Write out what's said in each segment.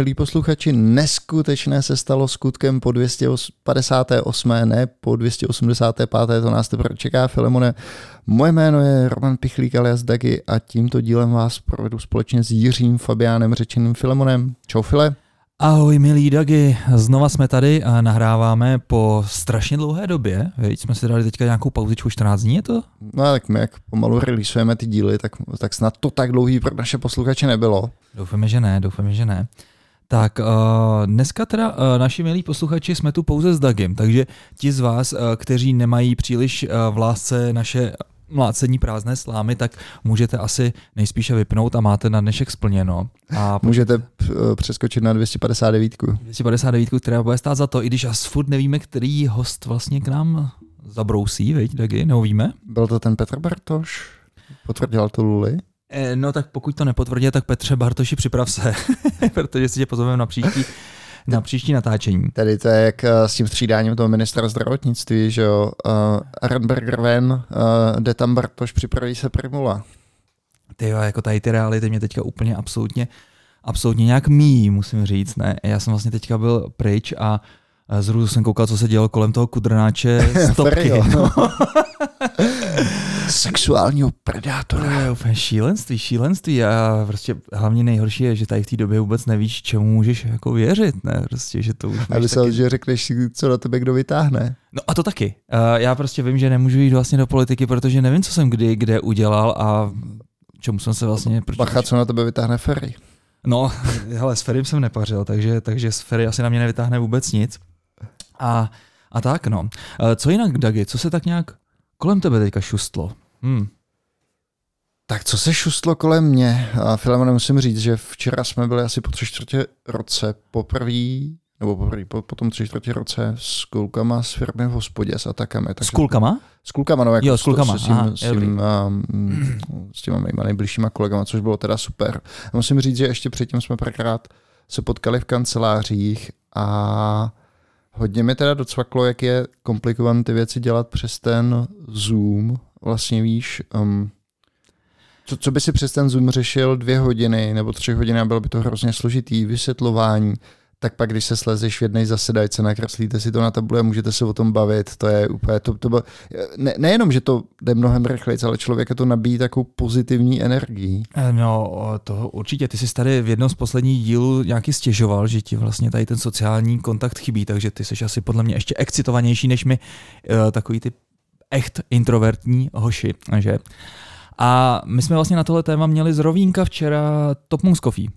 Milí posluchači, neskutečné se stalo skutkem po 258. ne po 285. to nás teprve čeká, Filemone. Moje jméno je Roman Pichlík alias Dagi a tímto dílem vás provedu společně s Jiřím Fabiánem řečeným Filemonem. Čau File. Ahoj milí Dagi, znova jsme tady a nahráváme po strašně dlouhé době. Víš, jsme si dali teďka nějakou pauzičku 14 dní, je to? No tak my jak pomalu releaseujeme ty díly, tak, tak snad to tak dlouhý pro naše posluchače nebylo. Doufáme, že ne, doufáme, že ne. Tak uh, dneska teda uh, naši milí posluchači jsme tu pouze s Dagem, takže ti z vás, uh, kteří nemají příliš uh, v lásce naše mlácení prázdné slámy, tak můžete asi nejspíše vypnout a máte na dnešek splněno. A můžete přeskočit na 259. 259, která bude stát za to, i když asi furt nevíme, který host vlastně k nám zabrousí, veď, Dagi, neuvíme. Byl to ten Petr Bartoš? Potvrdil to Luli? Eh, no tak pokud to nepotvrdí, tak Petře Bartoši připrav se, protože si tě pozveme na příští na příští natáčení. Tady to je jak eh, s tím střídáním toho ministra zdravotnictví, že jo. Uh, Arenberger ven, uh, jde tam Bartoš, připraví se Primula. Ty jo, jako tady ty reality mě teďka úplně absolutně, absolutně nějak míjí, musím říct. Ne? Já jsem vlastně teďka byl pryč a zhruba jsem koukal, co se dělo kolem toho kudrnáče stopky. no. Sexuálního predátora. To je úplně šílenství, šílenství a prostě hlavně nejhorší je, že tady v té době vůbec nevíš, čemu můžeš jako věřit, ne? Prostě, že to už a myslel, taky... že řekneš, co na tebe kdo vytáhne. No a to taky. Uh, já prostě vím, že nemůžu jít vlastně do politiky, protože nevím, co jsem kdy, kde udělal a čemu jsem se vlastně... Bacha, co na tebe vytáhne Ferry. No, hele, s Ferrym jsem nepařil, takže, takže s Ferry asi na mě nevytáhne vůbec nic. A, a tak no. Co jinak, Dagi, co se tak nějak kolem tebe teďka šustlo? Hmm. Tak co se šustlo kolem mě? Filemone, musím říct, že včera jsme byli asi po tři čtvrtě roce poprvé, nebo poprvé, po, po tom tři čtvrtě roce s kulkama s firmy v hospodě s atakami. Takže, s kulkama? S kulkama, no jako jo, s, kulkama. S, tím, Aha, s, tím, um, s těma mýma nejbližšíma kolegama, což bylo teda super. A musím říct, že ještě předtím jsme párkrát se potkali v kancelářích a hodně mi teda docvaklo, jak je komplikované ty věci dělat přes ten Zoom, vlastně víš, um, co, co by si přes ten Zoom řešil dvě hodiny nebo tři hodiny a bylo by to hrozně složitý vysvětlování, tak pak, když se slezeš v jedné zasedajce, nakreslíte si to na tabule a můžete se o tom bavit, to je úplně, to, to ne, nejenom, že to jde mnohem rychleji, ale člověka to nabíjí takovou pozitivní energii. Eh, no, to určitě, ty jsi tady v jednom z posledních dílů nějaký stěžoval, že ti vlastně tady ten sociální kontakt chybí, takže ty jsi asi podle mě ještě excitovanější než my, uh, takový ty echt introvertní hoši, že? A my jsme vlastně na tohle téma měli z Rovínka včera Top Moose Coffee,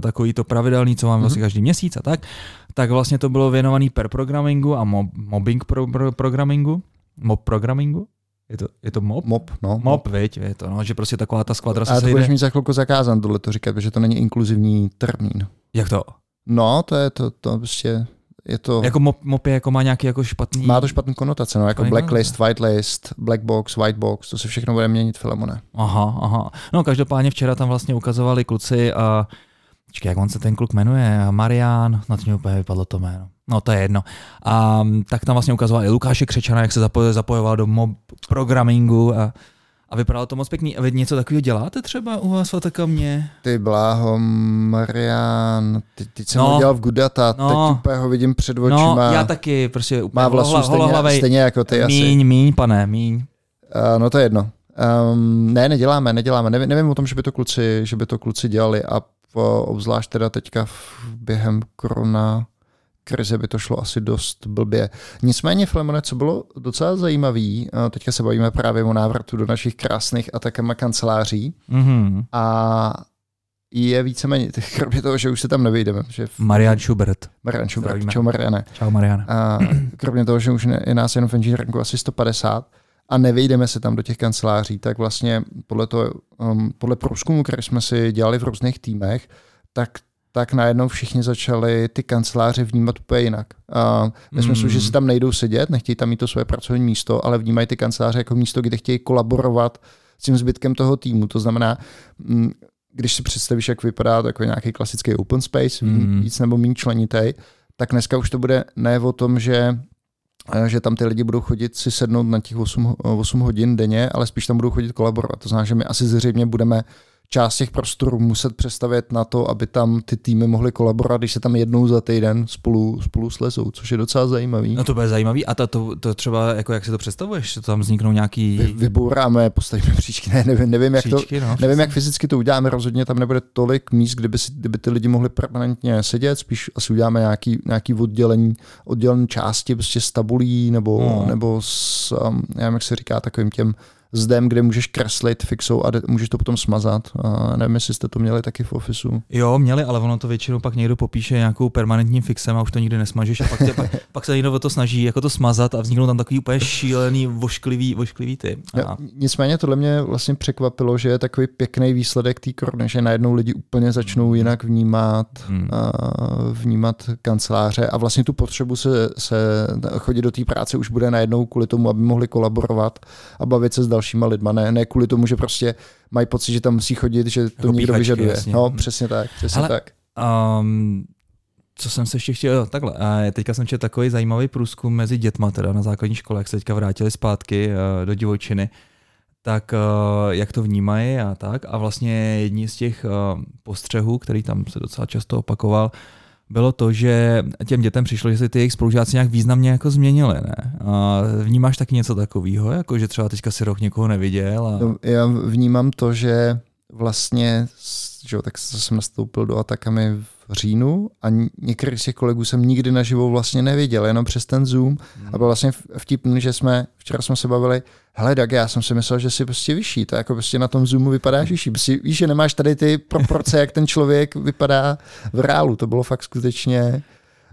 takový to pravidelný, co máme mm-hmm. vlastně každý měsíc a tak, tak vlastně to bylo věnovaný per programingu a mob, mobbing pro, pro, programingu, mob programingu, je to, je to mob? Mob, no. Mob, viď, je to, no, že prostě taková ta skvadra se A to budeš mít za chvilku zakázan tohle to říkat, protože to není inkluzivní termín. Jak to? No, to je to, to prostě je to... Jako mop, mop je jako má nějaký jako špatný... Má to špatný konotace, no, jako blacklist, whitelist, black box, white box, to se všechno bude měnit Filemone. Aha, aha. No každopádně včera tam vlastně ukazovali kluci a Počkej, jak on se ten kluk jmenuje? Marian, na to mě úplně vypadlo to jméno. No to je jedno. A tak tam vlastně ukazoval i Lukáše Křečana, jak se zapojoval do mob programingu a a vypadalo to moc pěkný. A vy něco takového děláte třeba u vás v mě? Ty bláho, Marian, ty, teď jsem no, ho dělal v Gudata, no, teď úplně ho vidím před no, očima. No, já taky, prostě úplně Má vlasů stejně, stejně jako ty míň, asi. Míň, míň, pane, míň. Uh, no to je jedno. Um, ne, neděláme, neděláme. Nevím, nevím o tom, že by to kluci, že by to kluci dělali a obzvlášť teda teďka v, během korona krize by to šlo asi dost blbě. Nicméně, Flemone, co bylo docela zajímavé, teďka se bavíme právě o návratu do našich krásných atakama kanceláří mm-hmm. a je víceméně, kromě toho, že už se tam nevyjdeme. Že v... Marian Schubert. Marian Schubert, Zdravíme. čau Mariane. Čau Marian. A kromě toho, že už je nás jenom v engineeringu asi 150 a nevyjdeme se tam do těch kanceláří, tak vlastně podle, to, um, podle průzkumu, který jsme si dělali v různých týmech, tak tak najednou všichni začali ty kanceláře vnímat úplně jinak. Uh, myslím si, že si tam nejdou sedět, nechtějí tam mít to svoje pracovní místo, ale vnímají ty kanceláře jako místo, kde chtějí kolaborovat s tím zbytkem toho týmu. To znamená, mm, když si představíš, jak vypadá takový nějaký klasický open space, mm. víc nebo méně členitej, tak dneska už to bude ne o tom, že že tam ty lidi budou chodit si sednout na těch 8, 8 hodin denně, ale spíš tam budou chodit kolaborovat. To znamená, že my asi zřejmě budeme část těch prostorů muset přestavět na to, aby tam ty týmy mohly kolaborovat, když se tam jednou za týden spolu, spolu slezou, což je docela zajímavý. No to bude zajímavý. A to, to, to třeba, jako jak si to představuješ, tam vzniknou nějaký... Vy, vybouráme, postavíme příčky, ne, nevím, nevím, jak, příčky, to, no, nevím jak fyzicky to uděláme, rozhodně tam nebude tolik míst, kdyby, si, kdyby ty lidi mohli permanentně sedět, spíš asi uděláme nějaký, nějaký oddělení, oddělené části prostě s tabulí nebo, no. nebo s, um, já nevím, jak se říká, takovým těm zdem, kde můžeš kreslit fixou a můžeš to potom smazat. A nevím, jestli jste to měli taky v ofisu. Jo, měli, ale ono to většinou pak někdo popíše nějakou permanentním fixem a už to nikdy nesmažeš a pak, tě, pak, pak se někdo o to snaží jako to smazat a vzniknou tam takový úplně šílený, vošklivý, vošklivý ty. A... Jo, nicméně tohle mě vlastně překvapilo, že je takový pěkný výsledek té korony, že najednou lidi úplně začnou hmm. jinak vnímat, hmm. a vnímat kanceláře a vlastně tu potřebu se, se chodit do té práce už bude najednou kvůli tomu, aby mohli kolaborovat a bavit se s dalšíma lidma, ne, ne kvůli tomu, že prostě mají pocit, že tam musí chodit, že to jako někdo vyžaduje. Jasně. No, přesně tak, přesně Ale, tak. Um, co jsem se ještě chtěl, takhle, teďka jsem četl takový zajímavý průzkum mezi dětma teda na základní škole, jak se teďka vrátili zpátky uh, do divočiny, tak uh, jak to vnímají a tak. A vlastně jední z těch uh, postřehů, který tam se docela často opakoval, bylo to, že těm dětem přišlo, že se ty jejich spolužáci nějak významně jako změnili, ne? A vnímáš taky něco takového, jako že třeba teďka si rok někoho neviděl? A... No, já vnímám to, že vlastně, že tak jsem nastoupil do Atakami říjnu a některých z těch kolegů jsem nikdy naživo vlastně neviděl, jenom přes ten Zoom. Hmm. A bylo vlastně vtipný, že jsme, včera jsme se bavili, hele, tak já jsem si myslel, že jsi prostě vyšší, to jako prostě na tom Zoomu vypadáš vyšší. Prostě víš, že nemáš tady ty proporce, jak ten člověk vypadá v reálu. To bylo fakt skutečně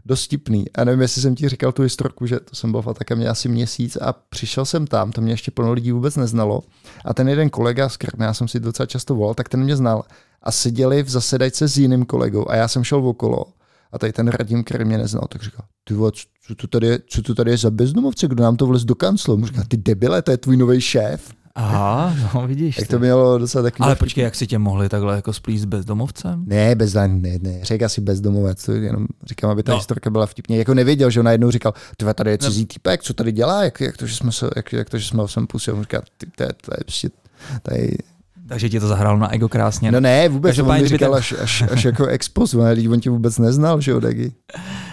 dostipný. A nevím, jestli jsem ti říkal tu historku, že to jsem byl v také mě asi měsíc a přišel jsem tam, to mě ještě plno lidí vůbec neznalo. A ten jeden kolega, s kterým já jsem si docela často volal, tak ten mě znal. A seděli v zasedačce s jiným kolegou a já jsem šel okolo a tady ten Radim, který mě neznal, tak říkal, ty vole, co to tady je, co to tady je za bezdomovce, kdo nám to vlez do kanclu? Říká, ty debile, to je tvůj nový šéf. Aha, no vidíš. Tak to mělo docela taky. Ale počkej, jak si tě mohli takhle jako splíst bezdomovcem? Ne, bez ne, ne, řekl asi bezdomovec, to jenom říkám, aby ta no. historka byla vtipně. Jako nevěděl, že on najednou říkal, ty tady je cizí týpek, co tady dělá, jak, jak, to, že jsme se, jak, jak to, že jsme ho sem pustili, on říká, ty, to je, to je prostě, tady takže ti to zahrálo na ego krásně. No ne, vůbec, Takže on mi říkal ten... až, až, až jako expos, on tě vůbec neznal, že jo, Dagi.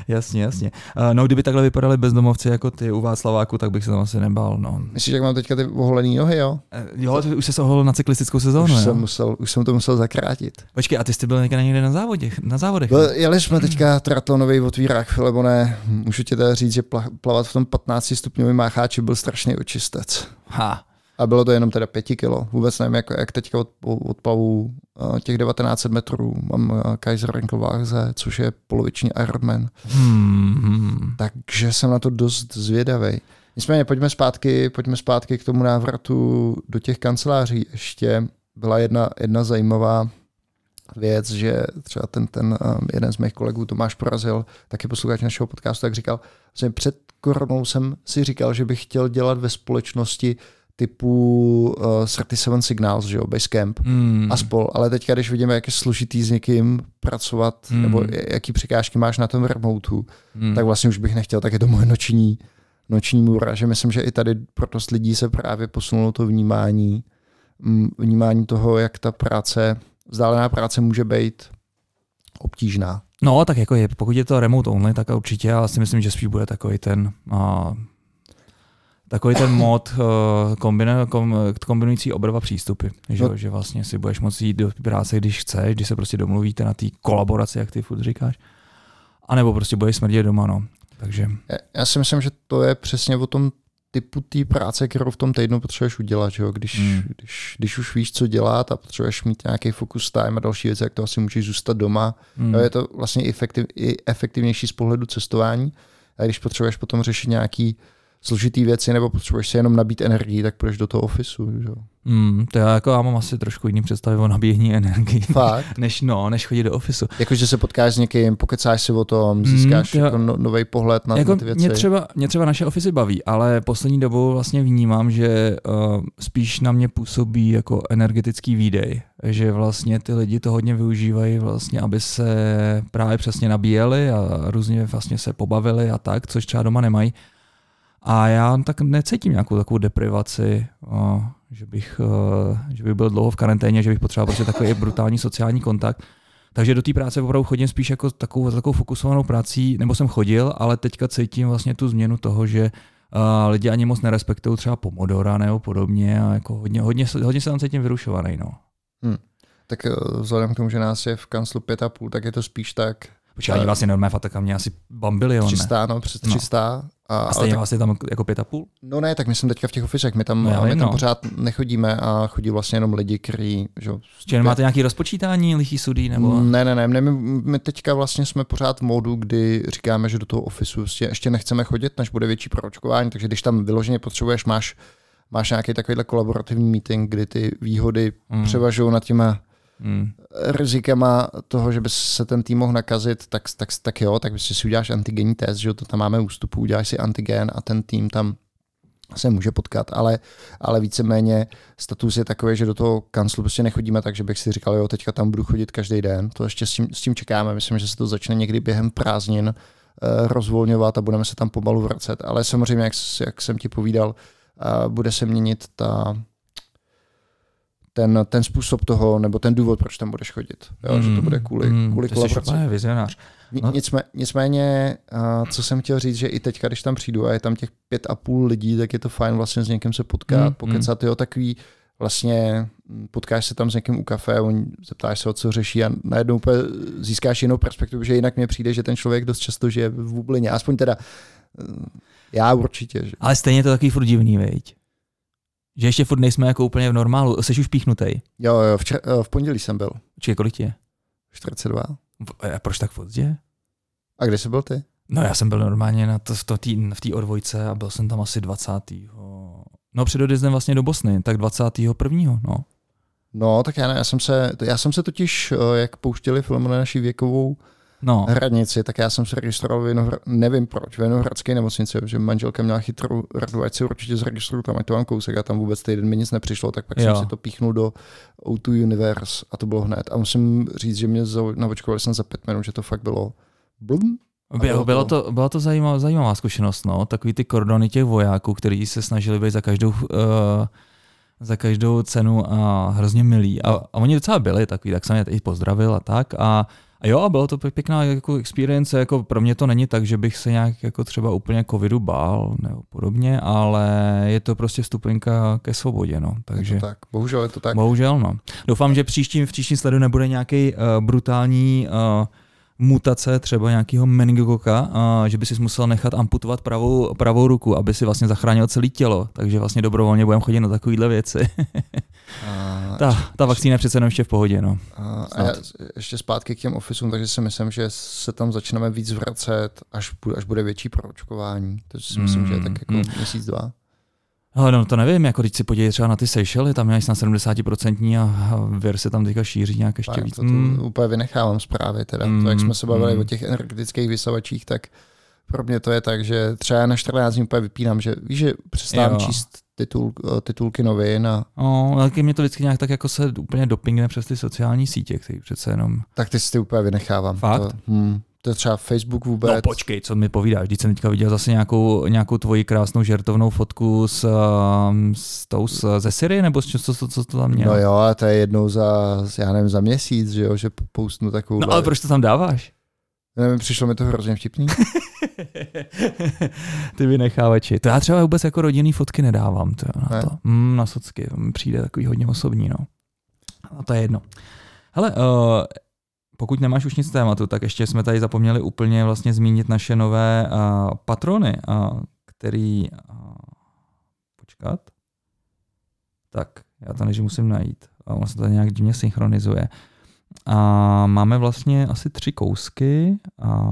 Jasně, jasně. Uh, no, kdyby takhle vypadali bezdomovci jako ty u Václaváku, tak bych se tam asi nebál. No. Myslíš, jak mám teďka ty oholený nohy, jo? Uh, jo, ty už se oholil na cyklistickou sezónu, už jo? Jsem musel, už jsem to musel zakrátit. Počkej, a ty jsi byl někde někde na závodech? Na závodech Byl, jeli jsme teďka triatlonový otvírák, ne, můžu ti teda říct, že plavat v tom 15 stupňovém mácháči byl strašný očistec. Ha. A bylo to jenom teda pěti kilo. Vůbec nevím, jak, jak teďka od, odplavu uh, těch 1900 metrů. Mám uh, Kaiser Renkelváze, což je poloviční Ironman. Hmm. Takže jsem na to dost zvědavý. Nicméně pojďme zpátky, pojďme zpátky k tomu návratu do těch kanceláří. Ještě byla jedna, jedna zajímavá věc, že třeba ten, ten um, jeden z mých kolegů, Tomáš Porazil, taky posluchač našeho podcastu, tak říkal, že před koronou jsem si říkal, že bych chtěl dělat ve společnosti typu uh, 37 Signals, že jo, Basecamp mm. a spol. Ale teďka, když vidíme, jak je složitý s někým pracovat, mm. nebo jaký překážky máš na tom remoteu, mm. tak vlastně už bych nechtěl, tak je to moje noční, noční můra, že myslím, že i tady pro dost lidí se právě posunulo to vnímání, mm, vnímání toho, jak ta práce, vzdálená práce může být obtížná. No, tak jako je, pokud je to remote only, tak určitě, ale si myslím, že spíš bude takový ten uh, takový ten mod uh, kom, kombinující oba dva přístupy. Že, no. že vlastně si budeš moci jít do práce, když chceš, když se prostě domluvíte na té kolaboraci, jak ty furt říkáš. A nebo prostě budeš smrdět doma, no. Takže... Já, si myslím, že to je přesně o tom typu té práce, kterou v tom týdnu potřebuješ udělat. Že jo? Když, mm. když, když už víš, co dělat a potřebuješ mít nějaký focus time a další věci, jak to asi můžeš zůstat doma. Mm. Jo, je to vlastně efektiv, i efektivnější z pohledu cestování. A když potřebuješ potom řešit nějaký složitý věci nebo potřebuješ si jenom nabít energii, tak půjdeš do toho ofisu. Že? Mm, to já, jako, já mám asi trošku jiný představy o nabíjení energii, Fakt? než, no, než chodit do ofisu. Jakože se potkáš s někým, pokecáš si o tom, mm, získáš mm, jako no, nový pohled na, jako na ty věci. Mě třeba, mě třeba naše ofisy baví, ale poslední dobou vlastně vnímám, že uh, spíš na mě působí jako energetický výdej, že vlastně ty lidi to hodně využívají vlastně, aby se právě přesně nabíjeli a různě vlastně se pobavili a tak, což třeba doma nemají. A já tak necítím nějakou takovou deprivaci, že bych, uh, že bych byl dlouho v karanténě, že bych potřeboval prostě takový brutální sociální kontakt. Takže do té práce opravdu chodím spíš jako takovou, takovou fokusovanou prací, nebo jsem chodil, ale teďka cítím vlastně tu změnu toho, že uh, lidi ani moc nerespektují třeba Pomodora nebo podobně a jako hodně, hodně, hodně se tam cítím vyrušovaný. No. Hmm. Tak vzhledem k tomu, že nás je v kanclu pět a půl, tak je to spíš tak, Počkej, oni vlastně normálně Fataka mě asi bambilion, 300, no, přes 300. No. A, a stejně tak, vlastně tam jako pět a půl? No ne, tak my jsme teďka v těch ofisech, my tam, no, my tam no. pořád nechodíme a chodí vlastně jenom lidi, kteří... Že, Čiže máte nějaké rozpočítání lichý sudí? Nebo? Ne, ne, ne, ne my, my, teďka vlastně jsme pořád v módu, kdy říkáme, že do toho ofisu ještě, ještě nechceme chodit, než bude větší proočkování, takže když tam vyloženě potřebuješ, máš máš nějaký takovýhle kolaborativní meeting, kdy ty výhody mm. převažují nad těma hmm. rizikama toho, že by se ten tým mohl nakazit, tak, tak, tak jo, tak si uděláš antigenní test, že to tam máme ústupu, uděláš si antigen a ten tým tam se může potkat, ale, ale víceméně status je takový, že do toho kanclu prostě nechodíme, takže bych si říkal, jo, teďka tam budu chodit každý den. To ještě s tím, s tím čekáme, myslím, že se to začne někdy během prázdnin uh, rozvolňovat a budeme se tam pomalu vracet. Ale samozřejmě, jak, jak jsem ti povídal, uh, bude se měnit ta, ten, ten způsob toho, nebo ten důvod, proč tam budeš chodit. Jo, mm, že to hmm, bude kvůli, mm, kvůli kolaboraci. To vizionář. No. Nicmé, nicméně, uh, co jsem chtěl říct, že i teďka, když tam přijdu a je tam těch pět a půl lidí, tak je to fajn vlastně s někým se potkat, mm, pokecat, mm. jo, takový vlastně hm, potkáš se tam s někým u kafe, on zeptáš se, o co řeší a najednou úplně získáš jinou perspektivu, že jinak mě přijde, že ten člověk dost často žije v bublině, aspoň teda hm, já určitě. Že... Ale stejně to takový furt divný, veď? Že ještě furt nejsme jako úplně v normálu. Jsi už píchnutej? Jo, jo, včer, eh, v pondělí jsem byl. Či kolik ti je? 42. A proč tak pozdě? A kde jsi byl ty? No já jsem byl normálně na to, to tý, v té odvojce a byl jsem tam asi 20. No před odjezdem vlastně do Bosny, tak 21. no. No, tak já ne, já jsem se, já jsem se totiž, eh, jak pouštěli film na naší věkovou no. hranici, tak já jsem se registroval Vinohr- nevím proč, v Vinohradské nemocnici, že manželka měla chytrou radu, ať se určitě zaregistruju tam, ať to mám kousek a tam vůbec týden mi nic nepřišlo, tak pak jo. jsem si to píchnul do O2 Universe a to bylo hned. A musím říct, že mě navočkovali jsem za pět minut, že to fakt bylo blum, bylo, bylo to, byla to zajímavá, zajímavá zkušenost, no. Takový ty kordony těch vojáků, kteří se snažili být za každou, uh, za každou cenu a hrozně milí. A, a oni docela byli takový, tak jsem je i pozdravil a tak. A a jo, bylo to pěkná jako experience, jako pro mě to není tak, že bych se nějak jako třeba úplně covidu bál nebo podobně, ale je to prostě stupenka ke svobodě, no. Takže, je to tak, bohužel je to tak. Bohužel, no. Doufám, že příštím, v příštím sledu nebude nějaký uh, brutální uh, mutace třeba nějakého meningokoka, že by si musel nechat amputovat pravou, pravou ruku, aby si vlastně zachránil celé tělo. Takže vlastně dobrovolně budeme chodit na takovéhle věci. a, ta, ta vakcína je přece jenom ještě v pohodě. No. A, a já, ještě zpátky k těm ofisům, takže si myslím, že se tam začneme víc vracet, až, až bude větší proočkování. To si myslím, mm, že je tak jako mm. měsíc, dva. Ale no to nevím, jako když si podívej třeba na ty Seychelles, tam je na 70% a vir se tam teďka šíří nějak ještě víc. To, to mm. úplně vynechávám zprávy, teda mm. to, jak jsme se bavili mm. o těch energetických vysavačích, tak pro mě to je tak, že třeba na 14 dní úplně vypínám, že víš, že přestávám číst titul, titulky novin a... No, ale mě to vždycky nějak tak jako se úplně dopingne přes ty sociální sítě, který přece jenom... Tak ty si ty úplně vynechávám. Fakt? To, hm, to je třeba Facebook vůbec. No počkej, co mi povídáš, když jsem teďka viděl zase nějakou, nějakou tvoji krásnou žertovnou fotku s, um, s tou z, ze Syrie, nebo co, co, co, co to tam mělo? No jo, a to je jednou za, já nevím, za měsíc, že jo, že postnu takovou... No ale proč to tam dáváš? Nevím, přišlo mi to hrozně vtipný. Ty vynechávači. To já třeba vůbec jako rodinný fotky nedávám. To, na, ne. to. Mm, na socky. Přijde takový hodně osobní. No. A to je jedno. Hele, uh, pokud nemáš už nic tématu, tak ještě jsme tady zapomněli úplně vlastně zmínit naše nové uh, patrony, uh, který... Uh, počkat. Tak, já to než musím najít. A ono se to nějak divně synchronizuje. A máme vlastně asi tři kousky a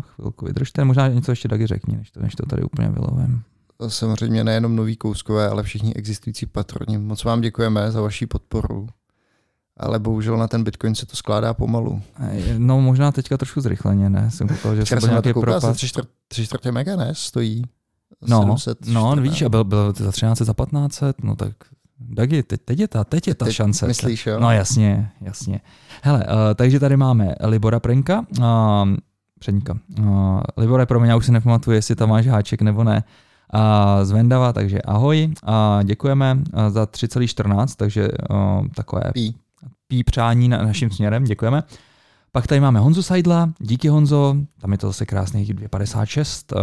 chvilku vydržte, možná něco ještě taky řekni, než to, než to tady úplně vylovím. Samozřejmě nejenom nový kouskové, ale všichni existující patroni. Moc vám děkujeme za vaši podporu. Ale bohužel na ten Bitcoin se to skládá pomalu. No možná teďka trošku zrychleně, ne? Jsem koukal, že jsem byl nějaký propad. Tři čtvrtě mega, ne? Stojí No, 700, no vidíš, a byl, byl za 13, za 1500, no tak Dagi, teď, teď je ta, teď je ta teď šance. Myslíš, jo? No jasně, jasně. Hele, uh, takže tady máme Libora Prenka, uh, předníka. Uh, Libora, pro mě, já už si nepamatuju, jestli tam máš háček nebo ne, a z Vendava, takže ahoj a děkujeme za 3,14, takže uh, takové Pí. Pí přání na naším směrem, děkujeme. Pak tady máme Honzu Seidla, díky Honzo, tam je to zase krásných 2,56. Uh,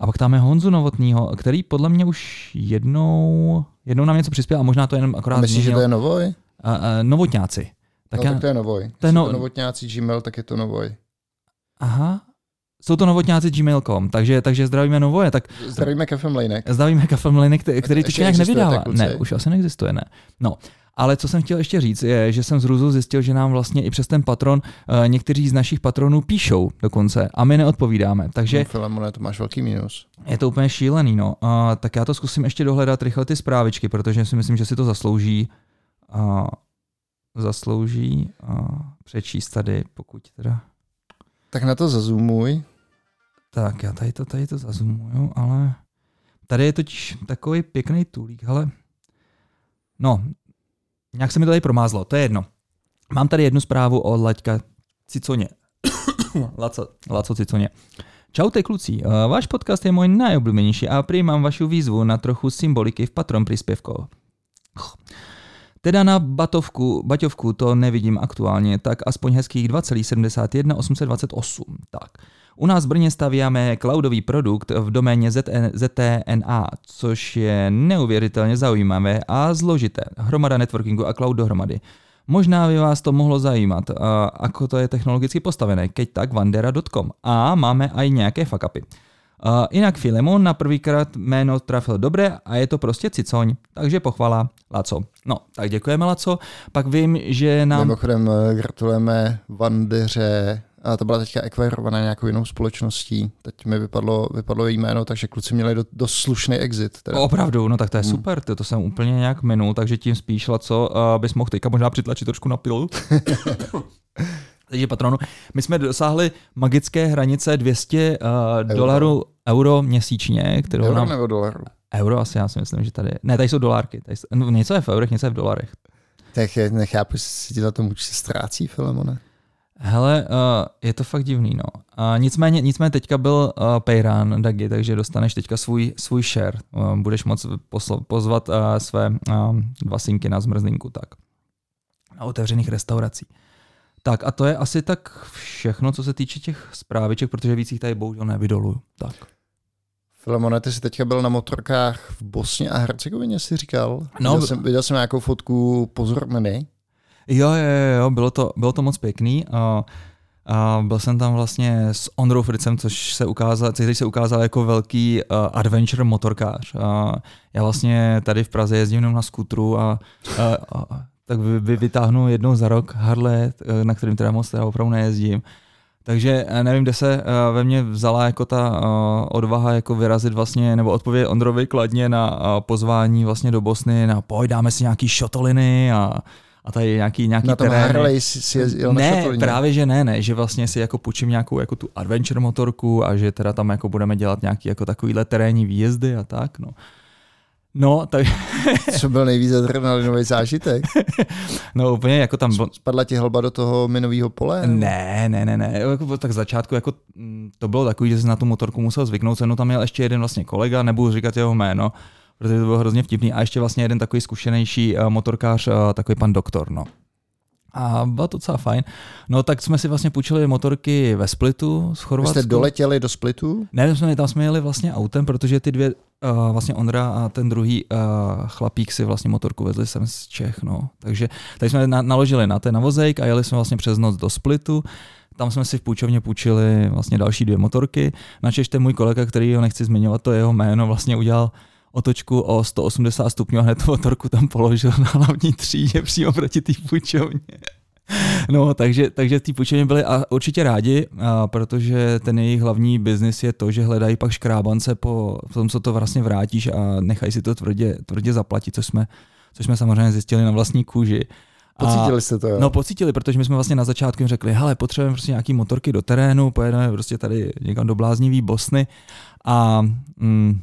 a pak tam je Honzu Novotního, který podle mě už jednou, jednou nám něco přispěl a možná to jenom akorát Myslíš, že to je Novoj? Uh, uh, novotňáci. Tak, no, já, tak to je Novoj. To je no- no... novotňáci Gmail, tak je to Novoj. aha, jsou to novotňáci gmail.com, takže, takže zdravíme Novoje, tak Zdravíme Kafe Mlejnek. zdravíme Kafe Mliny, který, teď nějak nevydává. Ne, už asi neexistuje, ne. No, ale co jsem chtěl ještě říct, je, že jsem z Ruzu zjistil, že nám vlastně i přes ten patron uh, někteří z našich patronů píšou dokonce a my neodpovídáme. Takže No, Filemone, to máš velký mínus. je to úplně šílený, no. Uh, tak já to zkusím ještě dohledat rychle ty zprávičky, protože si myslím, že si to zaslouží. Uh, zaslouží uh, přečíst tady, pokud teda... Tak na to zazumuj. Tak, já tady to, tady to zazumuju, ale tady je totiž takový pěkný tulík, ale no, nějak se mi to tady promázlo, to je jedno. Mám tady jednu zprávu od Laďka Ciconě. Laco, Laco Ciconě. Čaute kluci, Eh, váš podcast je můj nejoblíbenější a přijímám vašu výzvu na trochu symboliky v patron příspěvku. Teda na batovku, baťovku to nevidím aktuálně, tak aspoň hezkých 2,71 828. Tak. U nás v Brně stavíame cloudový produkt v doméně ZTNA, což je neuvěřitelně zaujímavé a zložité. Hromada networkingu a cloud dohromady. Možná by vás to mohlo zajímat, a ako to je technologicky postavené, keď tak vandera.com. A máme aj nějaké fuck-upy. Uh, jinak Filemon na prvýkrát jméno trafil dobře a je to prostě cicoň, takže pochvala Laco. No, tak děkujeme Laco. Pak vím, že nám... Mimochodem eh, gratulujeme Vandeře, a to byla teďka ekvirovaná nějakou jinou společností. Teď mi vypadlo, vypadlo její jméno, takže kluci měli do, dost slušný exit. Teda. Opravdu, no tak to je Hmm. super, to, to jsem úplně nějak minul, takže tím spíš, co uh, bys mohl teďka možná přitlačit trošku na pilu. takže patronu, my jsme dosáhli magické hranice 200 uh, Euro. dolarů euro měsíčně, kterou Euro nám... nebo dolaru? Euro asi, já si myslím, že tady... Ne, tady jsou dolárky. Tady jsou, no, něco je v eurech, něco je v dolarech. Tak nechápu, jestli ti na tom určitě ztrácí, Filemone. Hele, uh, je to fakt divný, no. Uh, nicméně, nicméně teďka byl uh, Payran, Dagi, takže dostaneš teďka svůj, svůj share. Uh, budeš moc pozvat uh, své uh, dva synky na zmrzlinku, tak. Na otevřených restaurací. Tak a to je asi tak všechno, co se týče těch zpráviček, protože víc jich tady bohužel nevydoluju. Tak. Filemone, ty jsi teďka byl na motorkách v Bosně a Hercegovině, si říkal? No, viděl, jsem, viděl jsem nějakou fotku pozormeny. Jo, jo, jo, bylo, to, bylo to moc pěkný. A, a byl jsem tam vlastně s Ondrou Fricem, což se ukázal, který se ukázal jako velký uh, adventure motorkář. A já vlastně tady v Praze jezdím jenom na skutru a, a, a tak vy, vy vytáhnu jednou za rok Harley, eh, na kterým teda moc teda opravdu nejezdím. Takže eh, nevím, kde se ve mně vzala jako ta odvaha jako vyrazit vlastně, nebo odpovědět Ondrovi kladně na pozvání vlastně do Bosny, na pojď dáme si nějaký šotoliny a, a tady nějaký, nějaký Na tom terény. Harley si, si jezdil na ne, šatolině. právě že ne, ne, že vlastně si jako půjčím nějakou jako tu adventure motorku a že teda tam jako budeme dělat nějaký jako takovýhle terénní výjezdy a tak, no. No, tak, Co byl nejvíc adrenalinový zážitek? no úplně jako tam, byl- Spadla ti hlba do toho minového pole? Ne, ne, ne, ne. Jako, tak začátku jako, mm, to bylo takový, že jsi na tu motorku musel zvyknout. No tam měl ještě jeden vlastně kolega, nebudu říkat jeho jméno, protože to bylo hrozně vtipný. A ještě vlastně jeden takový zkušenější uh, motorkář, uh, takový pan doktor, no. A bylo to docela fajn. No tak jsme si vlastně půjčili motorky ve Splitu z Chorvatska. jste doletěli do Splitu? Ne, my jsme, tam jsme jeli vlastně autem, protože ty dvě, uh, vlastně Ondra a ten druhý uh, chlapík si vlastně motorku vezli sem z Čech, no. Takže tady jsme na, naložili na ten navozejk a jeli jsme vlastně přes noc do Splitu. Tam jsme si v půjčovně půjčili vlastně další dvě motorky. Načež ten můj kolega, který ho nechci zmiňovat, to jeho jméno, vlastně udělal otočku o 180 stupňů a hned tu motorku tam položil na hlavní třídě přímo proti té půjčovně. No, takže, takže ty půjčovny byli a určitě rádi, a protože ten jejich hlavní biznis je to, že hledají pak škrábance po tom, co to vlastně vrátíš a nechají si to tvrdě, tvrdě zaplatit, což jsme, což jsme samozřejmě zjistili na vlastní kůži. A- Pocítili jste to, jo? No pocítili, protože my jsme vlastně na začátku jim řekli, hele, potřebujeme prostě nějaký motorky do terénu, pojedeme prostě tady někam do bláznivý Bosny a mm,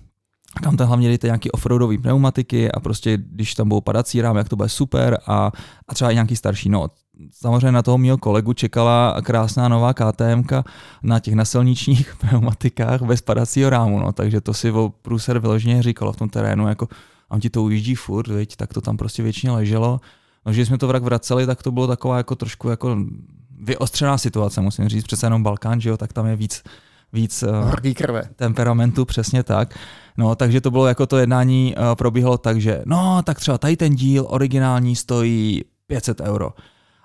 tam tam hlavně dejte nějaký offroadový pneumatiky a prostě když tam budou padací rám, jak to bude super a, a třeba i nějaký starší. No, samozřejmě na toho mého kolegu čekala krásná nová KTM na těch nasilničních pneumatikách bez padacího rámu, no, takže to si o průser vyloženě říkalo v tom terénu, jako on ti to ujíždí furt, viď, tak to tam prostě většině leželo. No, že jsme to vrak vraceli, tak to bylo taková jako trošku jako vyostřená situace, musím říct, přece jenom Balkán, že jo, tak tam je víc, víc uh, krve. temperamentu, přesně tak. No, takže to bylo jako to jednání uh, probíhalo tak, že no, tak třeba tady ten díl originální stojí 500 euro.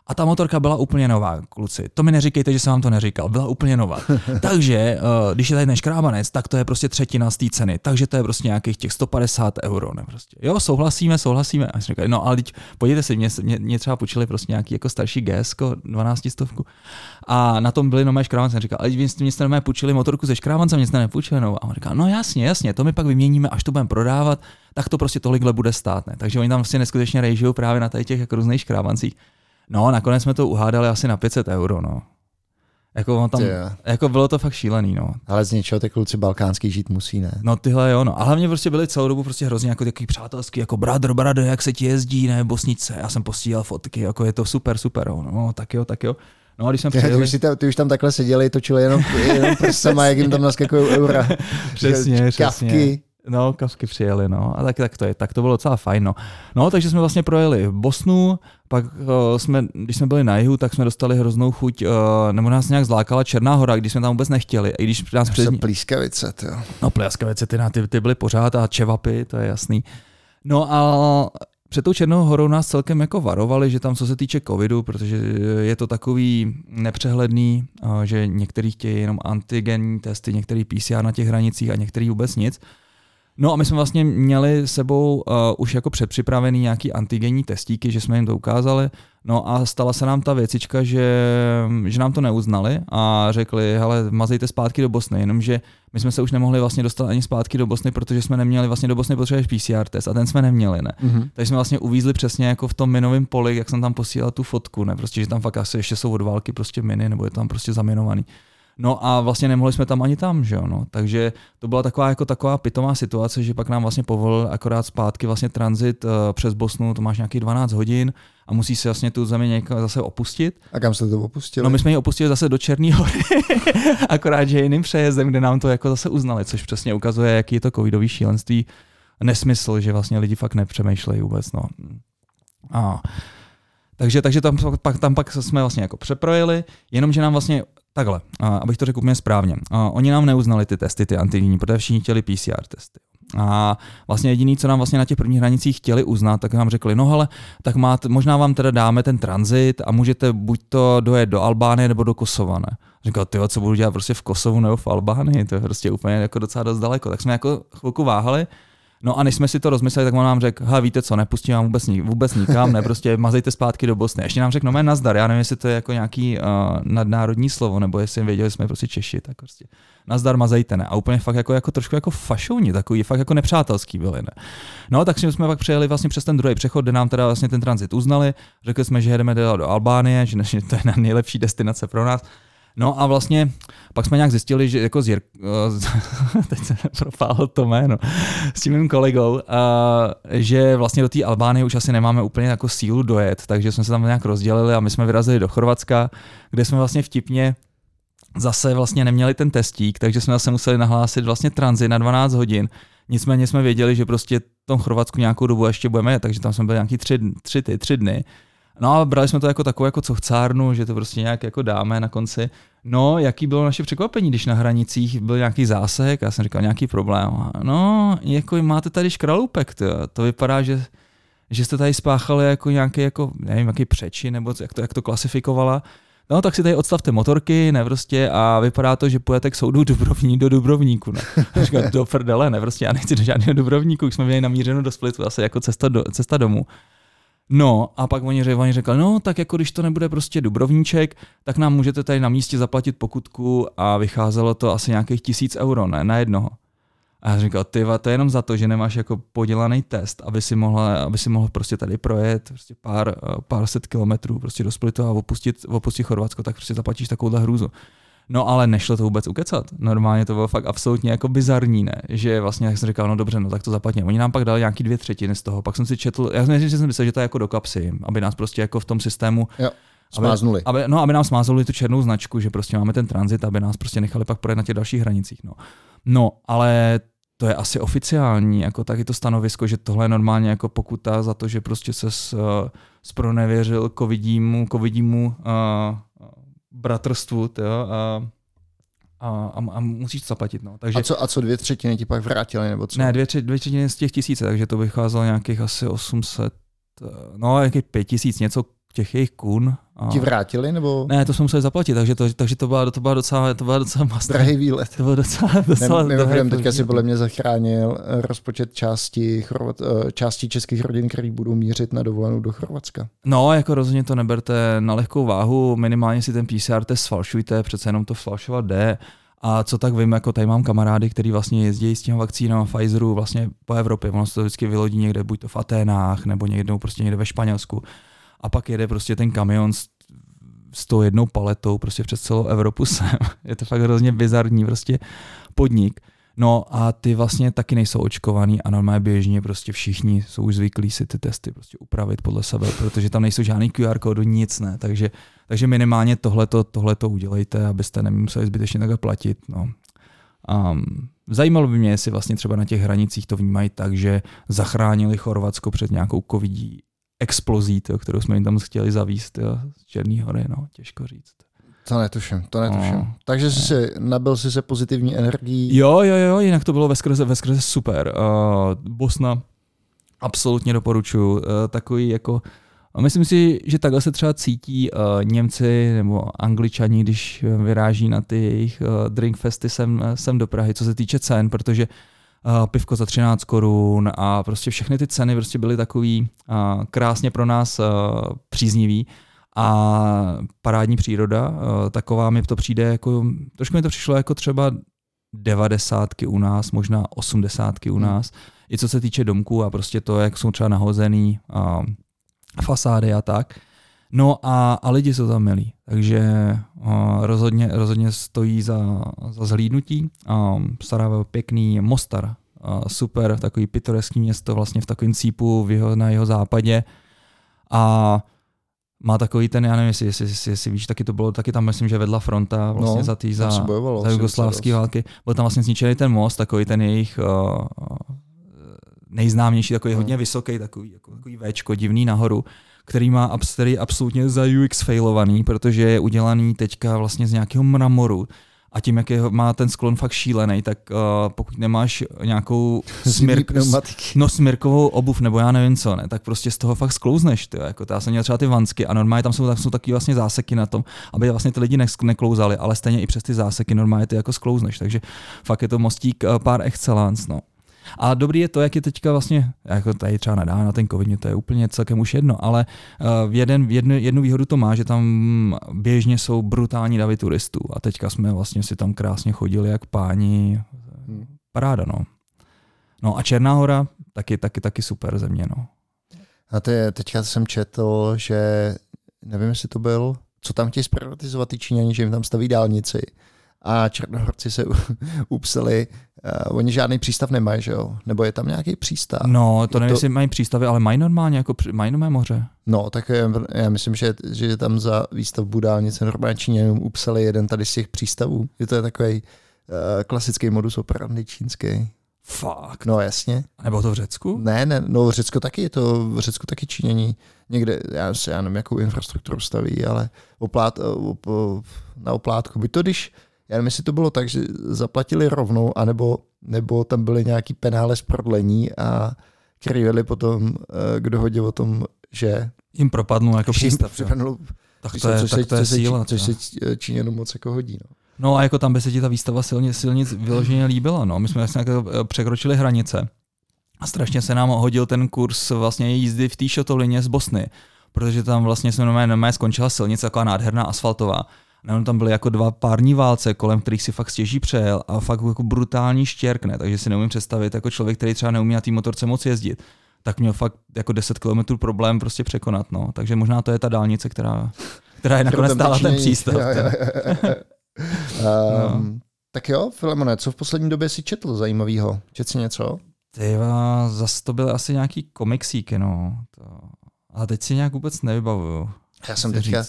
A ta motorka byla úplně nová, kluci. To mi neříkejte, že jsem vám to neříkal. Byla úplně nová. Takže, uh, když je tady ten škrábanec, tak to je prostě třetina z té ceny. Takže to je prostě nějakých těch 150 euro. Ne? Prostě. Jo, souhlasíme, souhlasíme. A jsem říkal, no ale teď, podívejte si, mě, mě, mě, třeba počili prostě nějaký jako starší GS, 12 stovku. A na tom byly nové škrávance. Jsem říkal, ale vy jste mě jste půjčili motorku ze škrávance, mě jste nepůjčili novou. A on říkal, no jasně, jasně, to my pak vyměníme, až to budeme prodávat, tak to prostě tolikhle bude stát. Ne? Takže oni tam vlastně neskutečně rejžují právě na těch jako různých škrávancích. No, nakonec jsme to uhádali asi na 500 euro, no. Jako, tam, jako bylo to fakt šílený, no. Ale z něčeho ty kluci balkánský žít musí, ne? No tyhle jo, no. A hlavně prostě byli celou dobu prostě hrozně jako takový přátelský, jako brother, brother, jak se ti jezdí, ne, bosnice. Já jsem postíhal fotky, jako je to super, super, no, no tak jo, tak jo. No a když jsme přijeli... Ty, už, ty, ty už tam takhle seděli, točili jenom, jenom prsama, jak jim tam naskakují eura. přesně, přesně. No, kavky přijeli, no. A tak, tak to je, tak to bylo docela fajn, no. No, takže jsme vlastně projeli Bosnu, pak uh, jsme, když jsme byli na jihu, tak jsme dostali hroznou chuť, uh, nebo nás nějak zlákala Černá hora, když jsme tam vůbec nechtěli. I když nás před... Plískavice, jo. No, plískavice, ty, ty, ty byly pořád a čevapy, to je jasný. No a před tou Černou horou nás celkem jako varovali, že tam co se týče covidu, protože je to takový nepřehledný, uh, že některý chtějí jenom antigenní testy, některý PCR na těch hranicích a některý vůbec nic. No a my jsme vlastně měli sebou uh, už jako předpřipravený nějaký antigenní testíky, že jsme jim to ukázali. No a stala se nám ta věcička, že, že nám to neuznali a řekli, hele, mazejte zpátky do Bosny, jenomže my jsme se už nemohli vlastně dostat ani zpátky do Bosny, protože jsme neměli vlastně do Bosny potřebuješ PCR test a ten jsme neměli, ne. Mm-hmm. Takže jsme vlastně uvízli přesně jako v tom minovém poli, jak jsem tam posílal tu fotku, ne, prostě, že tam fakt asi ještě jsou od války prostě miny, nebo je tam prostě zaminovaný. No a vlastně nemohli jsme tam ani tam, že jo, no. Takže to byla taková jako taková pitomá situace, že pak nám vlastně povolil akorát zpátky vlastně tranzit uh, přes Bosnu, to máš nějaký 12 hodin a musí se vlastně tu zemi někam zase opustit. A kam jste to opustili? No my jsme ji opustili zase do Černý hory, akorát, že jiným přejezdem, kde nám to jako zase uznali, což přesně ukazuje, jaký je to covidový šílenství, nesmysl, že vlastně lidi fakt nepřemýšlejí vůbec, no. A takže, takže tam, pak, tam pak jsme vlastně jako přeprojeli, jenomže nám vlastně Takhle, abych to řekl úplně správně. Oni nám neuznali ty testy, ty antigenní, protože všichni chtěli PCR testy. A vlastně jediný, co nám vlastně na těch prvních hranicích chtěli uznat, tak nám řekli, no hele, tak máte, možná vám teda dáme ten tranzit a můžete buď to dojet do Albánie nebo do Kosova, ne? Říkal, ty co budu dělat prostě v Kosovu nebo v Albánii, to je prostě úplně jako docela dost daleko. Tak jsme jako chvilku váhali, No a než jsme si to rozmysleli, tak on nám řekl, ha, víte co, nepustím vám vůbec, vůbec nikam, ne, prostě mazejte zpátky do Bosny. Ještě nám řekl, no nazdar, já nevím, jestli to je jako nějaký uh, nadnárodní slovo, nebo jestli věděli, že jsme prostě Češi, tak prostě nazdar, mazejte, ne. A úplně fakt jako, jako trošku jako fašouni, takový fakt jako nepřátelský byli, ne. No, tak jsme pak přijeli vlastně přes ten druhý přechod, kde nám teda vlastně ten tranzit uznali, řekli jsme, že jedeme do Albánie, že to je nejlepší destinace pro nás. No a vlastně pak jsme nějak zjistili, že jako z Jir... teď se propálil to jméno, s tím mým kolegou, že vlastně do té Albánie už asi nemáme úplně jako sílu dojet, takže jsme se tam nějak rozdělili a my jsme vyrazili do Chorvatska, kde jsme vlastně vtipně zase vlastně neměli ten testík, takže jsme zase museli nahlásit vlastně tranzi na 12 hodin. Nicméně jsme věděli, že prostě v tom Chorvatsku nějakou dobu ještě budeme, takže tam jsme byli nějaký tři, tři, tři, tři dny. No a brali jsme to jako takovou jako chcárnu, že to prostě nějak jako dáme na konci. No, jaký bylo naše překvapení, když na hranicích byl nějaký zásek, já jsem říkal nějaký problém. No, jako máte tady škralupek, to, to vypadá, že, že jste tady spáchali jako nějaký, jako, nevím, jaký přeči, nebo jak to, jak to klasifikovala. No, tak si tady odstavte motorky, ne, prostě, a vypadá to, že půjdete k soudu Dubrovní do Dubrovníku, ne. Říkal, do prdele, ne, prostě, já nechci do žádného Dubrovníku, už jsme měli namířeno do Splitu, asi jako cesta, do, cesta domů. No a pak oni, oni řekli, no tak jako když to nebude prostě Dubrovníček, tak nám můžete tady na místě zaplatit pokutku a vycházelo to asi nějakých tisíc euro, ne, na jednoho. A já říkal, ty to je jenom za to, že nemáš jako podělaný test, aby si mohl, aby si mohl prostě tady projet prostě pár, pár set kilometrů prostě do Splitu a opustit, opustit Chorvatsko, tak prostě zaplatíš takovouhle hrůzu. No ale nešlo to vůbec ukecat. Normálně to bylo fakt absolutně jako bizarní, ne? Že vlastně, jak jsem říkal, no dobře, no tak to zaplatíme. Oni nám pak dali nějaký dvě třetiny z toho. Pak jsem si četl, já jsem, že jsem myslel, že to je jako do kapsy, aby nás prostě jako v tom systému jo. Smáznuli. Aby, no, aby nám smáznuli tu černou značku, že prostě máme ten tranzit, aby nás prostě nechali pak projet na těch dalších hranicích. No, no ale to je asi oficiální, jako taky to stanovisko, že tohle je normálně jako pokuta za to, že prostě se s, uh, spronevěřil covidímu, covidímu uh, bratrstvu, tyjo, a, a, a, a musíš to zaplatit. No. Takže, a, co, a co dvě třetiny ti pak vrátili, nebo co? Ne, dvě, tři, dvě třetiny z těch tisíce, takže to vycházelo nějakých asi 800, no nějakých pět tisíc, něco těch jejich kun. A... Ti vrátili, nebo? Ne, to jsme museli zaplatit, takže to, takže to, byla, to byla docela, to byla docela mastra. Drahý výlet. To bylo docela, docela ne, Mimochodem, teďka si podle mě zachránil eh, rozpočet části, Chorvat, eh, části českých rodin, který budou mířit na dovolenou do Chorvatska. No, jako rozhodně to neberte na lehkou váhu, minimálně si ten PCR test sfalšujte, přece jenom to falšovat jde. A co tak vím, jako tady mám kamarády, který vlastně jezdí s tím vakcínem Pfizeru vlastně po Evropě. Ono se to vždycky vylodí někde, buď to v Aténách, nebo někde prostě někde ve Španělsku a pak jede prostě ten kamion s, s tou jednou paletou prostě přes celou Evropu sem. Je to fakt hrozně bizarní prostě podnik. No a ty vlastně taky nejsou očkovaný a normálně běžně prostě všichni jsou už zvyklí si ty testy prostě upravit podle sebe, protože tam nejsou žádný QR kódu, nic ne. Takže, takže minimálně tohleto, tohleto udělejte, abyste nemuseli zbytečně takhle platit. No. Um, zajímalo by mě, jestli vlastně třeba na těch hranicích to vnímají tak, že zachránili Chorvatsko před nějakou covidí explozí, to, kterou jsme jim tam chtěli zavíst jo, z Černý hory, no, těžko říct. To netuším, to netuším. No, Takže jsi ne. si, nabil jsi se pozitivní energií. Jo, jo, jo, jinak to bylo ve skrze, ve skrze super. Uh, Bosna absolutně doporučuji. Uh, takový jako a myslím si, že takhle se třeba cítí uh, Němci nebo Angličani, když vyráží na ty jejich uh, drinkfesty sem, sem do Prahy, co se týče cen, protože uh, pivko za 13 korun a prostě všechny ty ceny prostě byly takový krásně pro nás příznivý a parádní příroda, taková mi to přijde jako, trošku mi to přišlo jako třeba devadesátky u nás, možná osmdesátky u hmm. nás, i co se týče domků a prostě to, jak jsou třeba nahozený uh, fasády a tak. No a, a lidi jsou tam milí, takže uh, rozhodně, rozhodně stojí za, za zhlídnutí. Um, Sarajevo pěkný, Mostar, uh, super, takový pitoreský město vlastně v takovém cípu v jeho, na jeho západě. A má takový ten, já nevím, jestli, jestli, jestli, jestli víš, taky to bylo, taky tam myslím, že vedla fronta vlastně no, za tý, za, za jugoslávské války. Byl tam vlastně zničený ten most, takový ten jejich uh, nejznámější, takový no. hodně vysoký, takový, jako, takový Včko, divný nahoru který má který absolutně za UX failovaný, protože je udělaný teďka vlastně z nějakého mramoru, a tím, jak je, má ten sklon fakt šílený, tak uh, pokud nemáš nějakou smirk, no, smirkovou obuv nebo já nevím co, ne, tak prostě z toho fakt sklouzneš. Ty, jako, já jsem měl třeba ty vansky a normálně tam jsou, tam jsou taky vlastně záseky na tom, aby vlastně ty lidi neklouzali, ale stejně i přes ty záseky normálně ty jako sklouzneš. Takže fakt je to mostík uh, pár excellence. No. A dobrý je to, jak je teďka vlastně, jako tady třeba nadá na ten covid, mě to je úplně celkem už jedno, ale uh, jeden, jednu, jednu výhodu to má, že tam běžně jsou brutální davy turistů a teďka jsme vlastně si tam krásně chodili jak páni. Hmm. Paráda, no. No a Černá hora, taky, taky, taky super země, no. A ty, teďka jsem četl, že nevím, jestli to byl, co tam chtějí zprivatizovat ty Číňani, že jim tam staví dálnici a Černohorci se upsali, uh, oni žádný přístav nemají, že jo? Nebo je tam nějaký přístav? No, to nevím, to... jestli mají přístavy, ale mají normálně, jako mají nové moře. No, tak já, myslím, že, že tam za výstavbu dálnice normálně Číňanům upsali jeden tady z těch přístavů. Je to takový uh, klasický modus operandi čínský. Fakt. No jasně. A nebo to v Řecku? Ne, ne, no v Řecku taky je to, v Řecku taky Číňaní někde, já, si, já nevím, jakou infrastrukturu staví, ale oplát, op, na oplátku. Byť to, když já nevím, jestli to bylo tak, že zaplatili rovnou, anebo, nebo tam byly nějaký penále z prodlení a který vedli potom eh, k dohodě o tom, že jim propadnul jako přístav. Připadnul, tak to je, tak to je síla. Což se Číňanům moc jako hodí. No. No a jako tam by se ti ta výstava silně, silně vyloženě líbila. No. My jsme vlastně jako eh, překročili hranice a strašně se nám hodil ten kurz vlastně jízdy v té šotolině z Bosny, protože tam vlastně jsme normálně skončila silnice, taková nádherná asfaltová No, tam byly jako dva pární válce, kolem kterých si fakt stěží přejel a fakt jako brutální štěrkne, takže si neumím představit jako člověk, který třeba neumí na té motorce moc jezdit, tak měl fakt jako 10 km problém prostě překonat, no. Takže možná to je ta dálnice, která, která je nakonec stála ten přístav. um, Tak jo, Filemone, co v poslední době si četl zajímavého? Četl si něco? Tyva, zase to byly asi nějaký komiksíky, no. To... Ale teď si nějak vůbec nevybavuju. Já jsem teďka,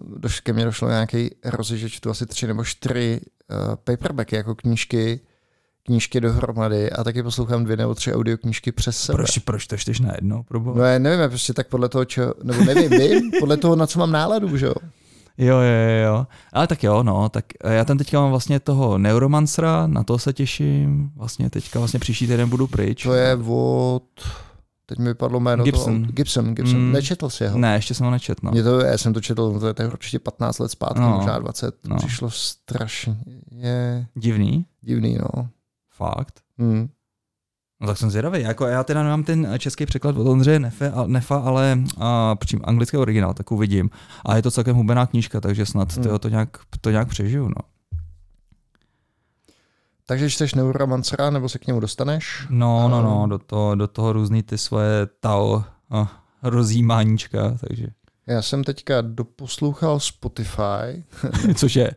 doš, ke mně došlo nějaký rozežeč, tu asi tři nebo čtyři uh, paperbacky jako knížky, knížky dohromady a taky poslouchám dvě nebo tři audioknížky přes sebe. Proč, proč to čteš najednou? Probo? No já nevím, prostě tak podle toho, čo, nebo nevím, vím, podle toho, na co mám náladu, že jo. Jo, jo, jo. Ale tak jo, no, tak já tam teďka mám vlastně toho Neuromancera, na to se těším. Vlastně teďka vlastně příští týden budu pryč. To je od Teď mi vypadlo jméno Gibson. Toho, Gibson, Gibson. Mm. Nečetl jsi ho? Ne, ještě jsem ho nečetl. No. Mě to, já jsem to četl, to je určitě 15 let zpátky, no. možná 20. No. Přišlo strašně je... Divný? Divný, no. Fakt? Mm. No tak jsem zvědavý. Jako já teda nemám ten český překlad od Ondřeje Nefa, Nefa ale a, přím anglický originál, tak uvidím. A je to celkem hubená knížka, takže snad mm. to, to, nějak, to nějak přežiju. No. Takže čteš Neuromancera, nebo se k němu dostaneš? No, no, no, do toho, do toho různý ty svoje tao a rozjímáníčka, takže. Já jsem teďka doposlouchal Spotify. Což je?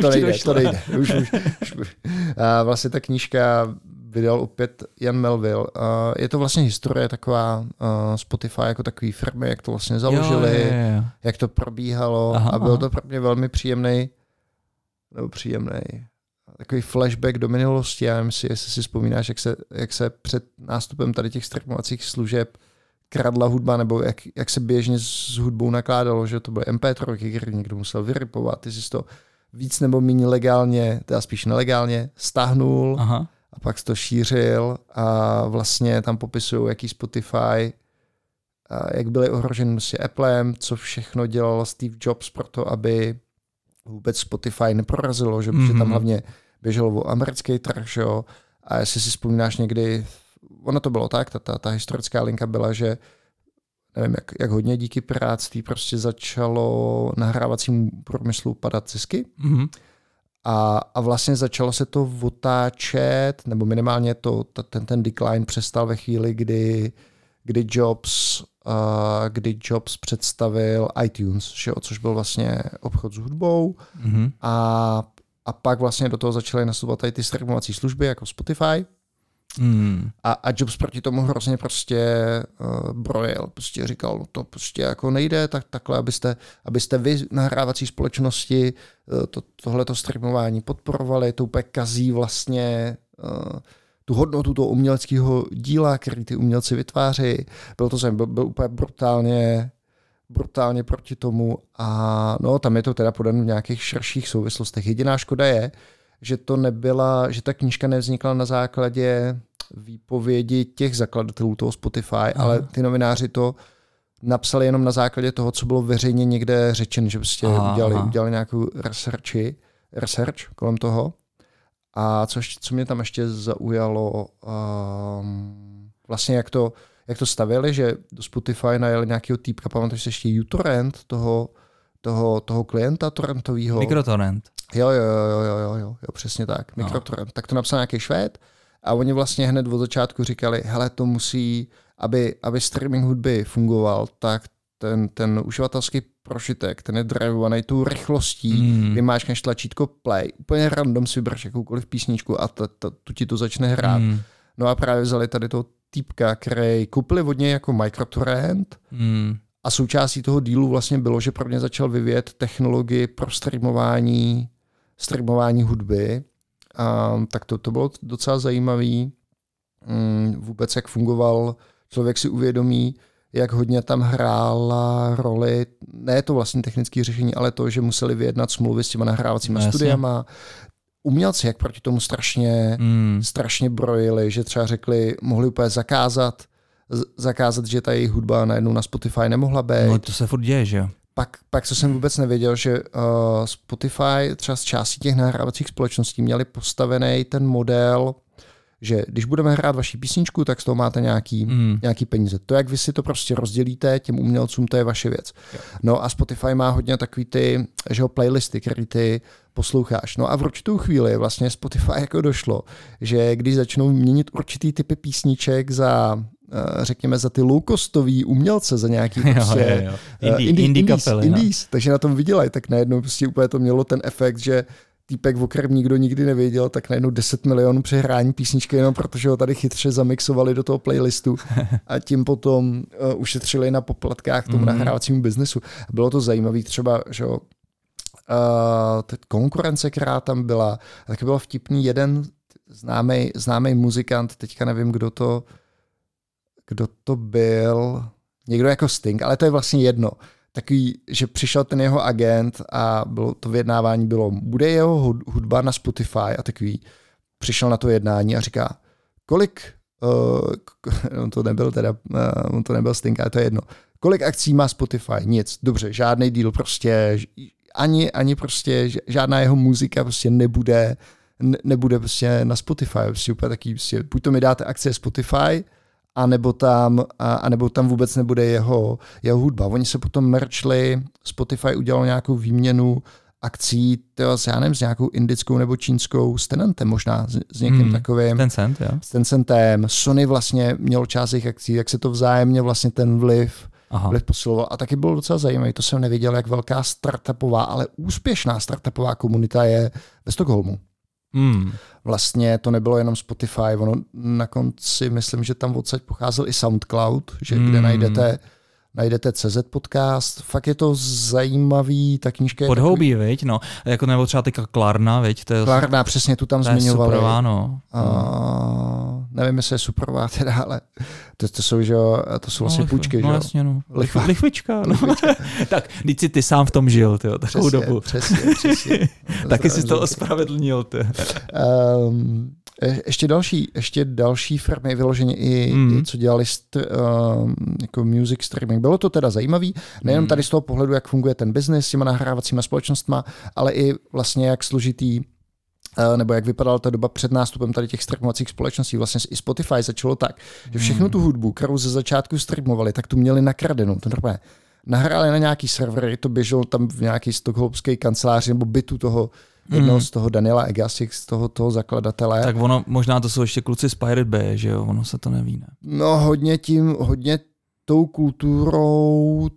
to nejde, to nejde. Už, už, už. A vlastně ta knížka vydal opět Jan Melville. A je to vlastně historie taková Spotify jako takový firmy, jak to vlastně založili, jo, je, je. jak to probíhalo aha, a byl to pro mě velmi příjemný nebo příjemný takový flashback do minulosti. Já nevím, jestli si vzpomínáš, jak se, jak se před nástupem tady těch streamovacích služeb kradla hudba, nebo jak, jak se běžně s hudbou nakládalo, že to byly MP3, které někdo musel vyrypovat, ty jsi to víc nebo méně legálně, teda spíš nelegálně, stáhnul Aha. a pak to šířil a vlastně tam popisují, jaký Spotify, a jak byly ohroženy prostě Applem, co všechno dělal Steve Jobs pro to, aby vůbec Spotify neprorazilo, že mm-hmm. tam hlavně běželo o americký trh, že jo, a jestli si vzpomínáš někdy, ono to bylo tak, ta, ta, ta historická linka byla, že nevím, jak, jak hodně díky piráctví prostě začalo nahrávacímu průmyslu padat zisky. Mm-hmm. A, a vlastně začalo se to otáčet, nebo minimálně to, ten, ten decline přestal ve chvíli, kdy, kdy Jobs uh, kdy Jobs představil iTunes, že, což byl vlastně obchod s hudbou mm-hmm. a, a pak vlastně do toho začaly nastupovat tady ty streamovací služby jako Spotify mm. a, a Jobs proti tomu hrozně prostě uh, brojil, prostě říkal, no to prostě jako nejde, tak takhle, abyste, abyste vy nahrávací společnosti uh, to, tohleto streamování podporovali, to úplně kazí vlastně uh, tu hodnotu toho uměleckého díla, který ty umělci vytváří. Byl to jsem byl, byl úplně brutálně brutálně proti tomu a no, tam je to teda podané v nějakých širších souvislostech. Jediná škoda je, že to nebyla, že ta knížka nevznikla na základě výpovědi těch zakladatelů toho Spotify, Aha. ale ty novináři to napsali jenom na základě toho, co bylo veřejně někde řečeno, že prostě aha, udělali, udělali nějakou researchi, research kolem toho. A co, co mě tam ještě zaujalo, um, vlastně jak to, jak to stavili, že do Spotify najeli nějakého týpka, pamatuješ ještě uTorrent, toho, toho, toho klienta torrentového. Mikrotorrent. Jo, jo, jo, jo, jo, jo, jo, přesně tak, no. mikrotorrent. No. Tak to napsal nějaký švéd a oni vlastně hned od začátku říkali, hele, to musí, aby, aby streaming hudby fungoval, tak ten, ten uživatelský prožitek, ten je drivovaný tou rychlostí, mm. kdy máš než tlačítko play, úplně random si vybereš jakoukoliv písničku a ta, ta, tu ti to začne hrát. Mm. No a právě vzali tady toho týpka, který koupili od něj jako microtorrent mm. a součástí toho dílu vlastně bylo, že pro ně začal vyvíjet technologii pro streamování, streamování hudby. A, tak to, to bylo docela zajímavý. Mm, vůbec jak fungoval, člověk si uvědomí, jak hodně tam hrála roli, ne to vlastně technické řešení, ale to, že museli vyjednat smlouvy s těma nahrávacíma no, studiama. Umělci, jak proti tomu strašně, mm. strašně brojili, že třeba řekli, mohli úplně zakázat, zakázat, že ta jejich hudba najednou na Spotify nemohla být. No to se furt děje, že jo? Pak, pak co jsem vůbec nevěděl, že uh, Spotify třeba z části těch nahrávacích společností měli postavený ten model že když budeme hrát vaši písničku, tak z toho máte nějaký, mm. nějaký peníze. To, jak vy si to prostě rozdělíte těm umělcům, to je vaše věc. Jo. No a Spotify má hodně takový ty, že ho playlisty, který ty posloucháš. No a v určitou chvíli vlastně Spotify jako došlo, že když začnou měnit určitý typy písniček za eh, řekněme, za ty low-costový umělce, za nějaký prostě jo, jo, jo. Indie, uh, indie, indie indies, indies, no. takže na tom vydělají, tak najednou prostě úplně to mělo ten efekt, že týpek, o kterém nikdo nikdy nevěděl, tak najednou 10 milionů přehrání písničky jenom protože ho tady chytře zamixovali do toho playlistu a tím potom uh, ušetřili na poplatkách tomu mm-hmm. nahrávacímu biznesu. Bylo to zajímavé třeba, že jo, uh, konkurence, která tam byla, taky bylo vtipný jeden známý, známý muzikant, teďka nevím, kdo to, kdo to byl, někdo jako Sting, ale to je vlastně jedno. Takový, že přišel ten jeho agent a bylo to vyjednávání bylo, bude jeho hudba na Spotify? A takový přišel na to jednání a říká, kolik, uh, on to nebyl teda, uh, on to nebyl Sting, ale to je jedno, kolik akcí má Spotify? Nic, dobře, žádný díl, prostě ani, ani prostě žádná jeho muzika prostě nebude, ne, nebude prostě na Spotify, prostě úplně taký, prostě, buď to mi dáte akcie Spotify, a nebo tam, a, a nebo tam vůbec nebude jeho, jeho hudba. Oni se potom merchli, Spotify udělal nějakou výměnu akcí, tyjo, já nevím, s nějakou indickou nebo čínskou, s Tenentem možná, s, s někým hmm, takovým. Tencent, jo. S Tencentem. Sony vlastně měl část jejich akcí, jak se to vzájemně vlastně ten vliv Aha. vliv posiloval. A taky bylo docela zajímavé, to jsem nevěděl, jak velká startupová, ale úspěšná startupová komunita je ve Stockholmu. Hmm. Vlastně to nebylo jenom Spotify, ono na konci, myslím, že tam odsaď pocházel i SoundCloud, že hmm. kde najdete najdete CZ podcast, fakt je to zajímavý, ta knížka je Podhoubí, takový... viď, no, jako nebo třeba teďka Klarna, viď, to je... Klarna, přesně, tu tam zmiňovali. Superová, no. A, nevím, jestli je superová teda, ale to, to jsou, že to jsou vlastně no, půjčky, no, že jasně, no. Lichva. Lichvička, no. tak, když si ty sám v tom žil, tyjo, takovou přesně, dobu. Přesně, přesně. Taky si to ospravedlnil, ty. um, ještě další, ještě další firmy vyloženě i, mm. i co dělali st, uh, jako music streaming. Bylo to teda zajímavý, nejenom mm. tady z toho pohledu, jak funguje ten biznis s těma nahrávacíma společnostma, ale i vlastně jak složitý uh, nebo jak vypadala ta doba před nástupem tady těch streamovacích společností. Vlastně i Spotify začalo tak, že všechnu tu hudbu, kterou ze začátku streamovali, tak tu měli nakradenou. To normálně nahráli na nějaký servery, to běželo tam v nějaký stokholmské kanceláři nebo bytu toho jednoho mm. z toho Daniela Egasik, z toho, toho zakladatele. Tak ono, možná to jsou ještě kluci z Pirate Bay, že jo, ono se to neví, ne? No hodně tím, hodně tou kulturou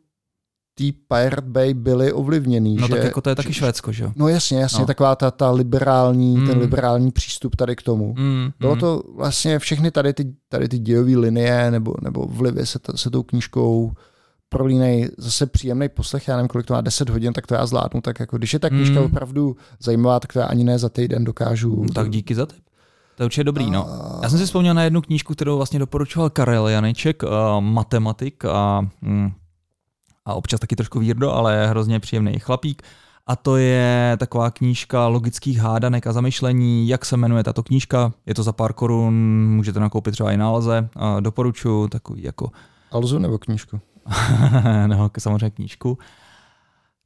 tý Pirate Bay byly ovlivněný. No že, tak jako to je taky Švédsko, že jo? No jasně, jasně, no. taková ta, ta liberální, mm. ten liberální přístup tady k tomu. Mm, Bylo mm. to vlastně všechny tady ty, tady ty dějové linie nebo, nebo vlivy se, se tou knížkou prolínej zase příjemný poslech, já nevím, kolik to má, 10 hodin, tak to já zvládnu. Tak jako, když je ta knížka mm. opravdu zajímavá, tak to já ani ne za týden dokážu. Tak díky za tip. To je určitě dobrý, no. Já jsem si vzpomněl na jednu knížku, kterou vlastně doporučoval Karel Janeček, uh, matematik a, mm, a občas taky trošku výrdo, ale hrozně příjemný chlapík. A to je taková knížka logických hádanek a zamyšlení. Jak se jmenuje tato knížka? Je to za pár korun, můžete nakoupit třeba i náleze. Uh, doporučuji takový jako... Alzu nebo knížku? no, samozřejmě knížku.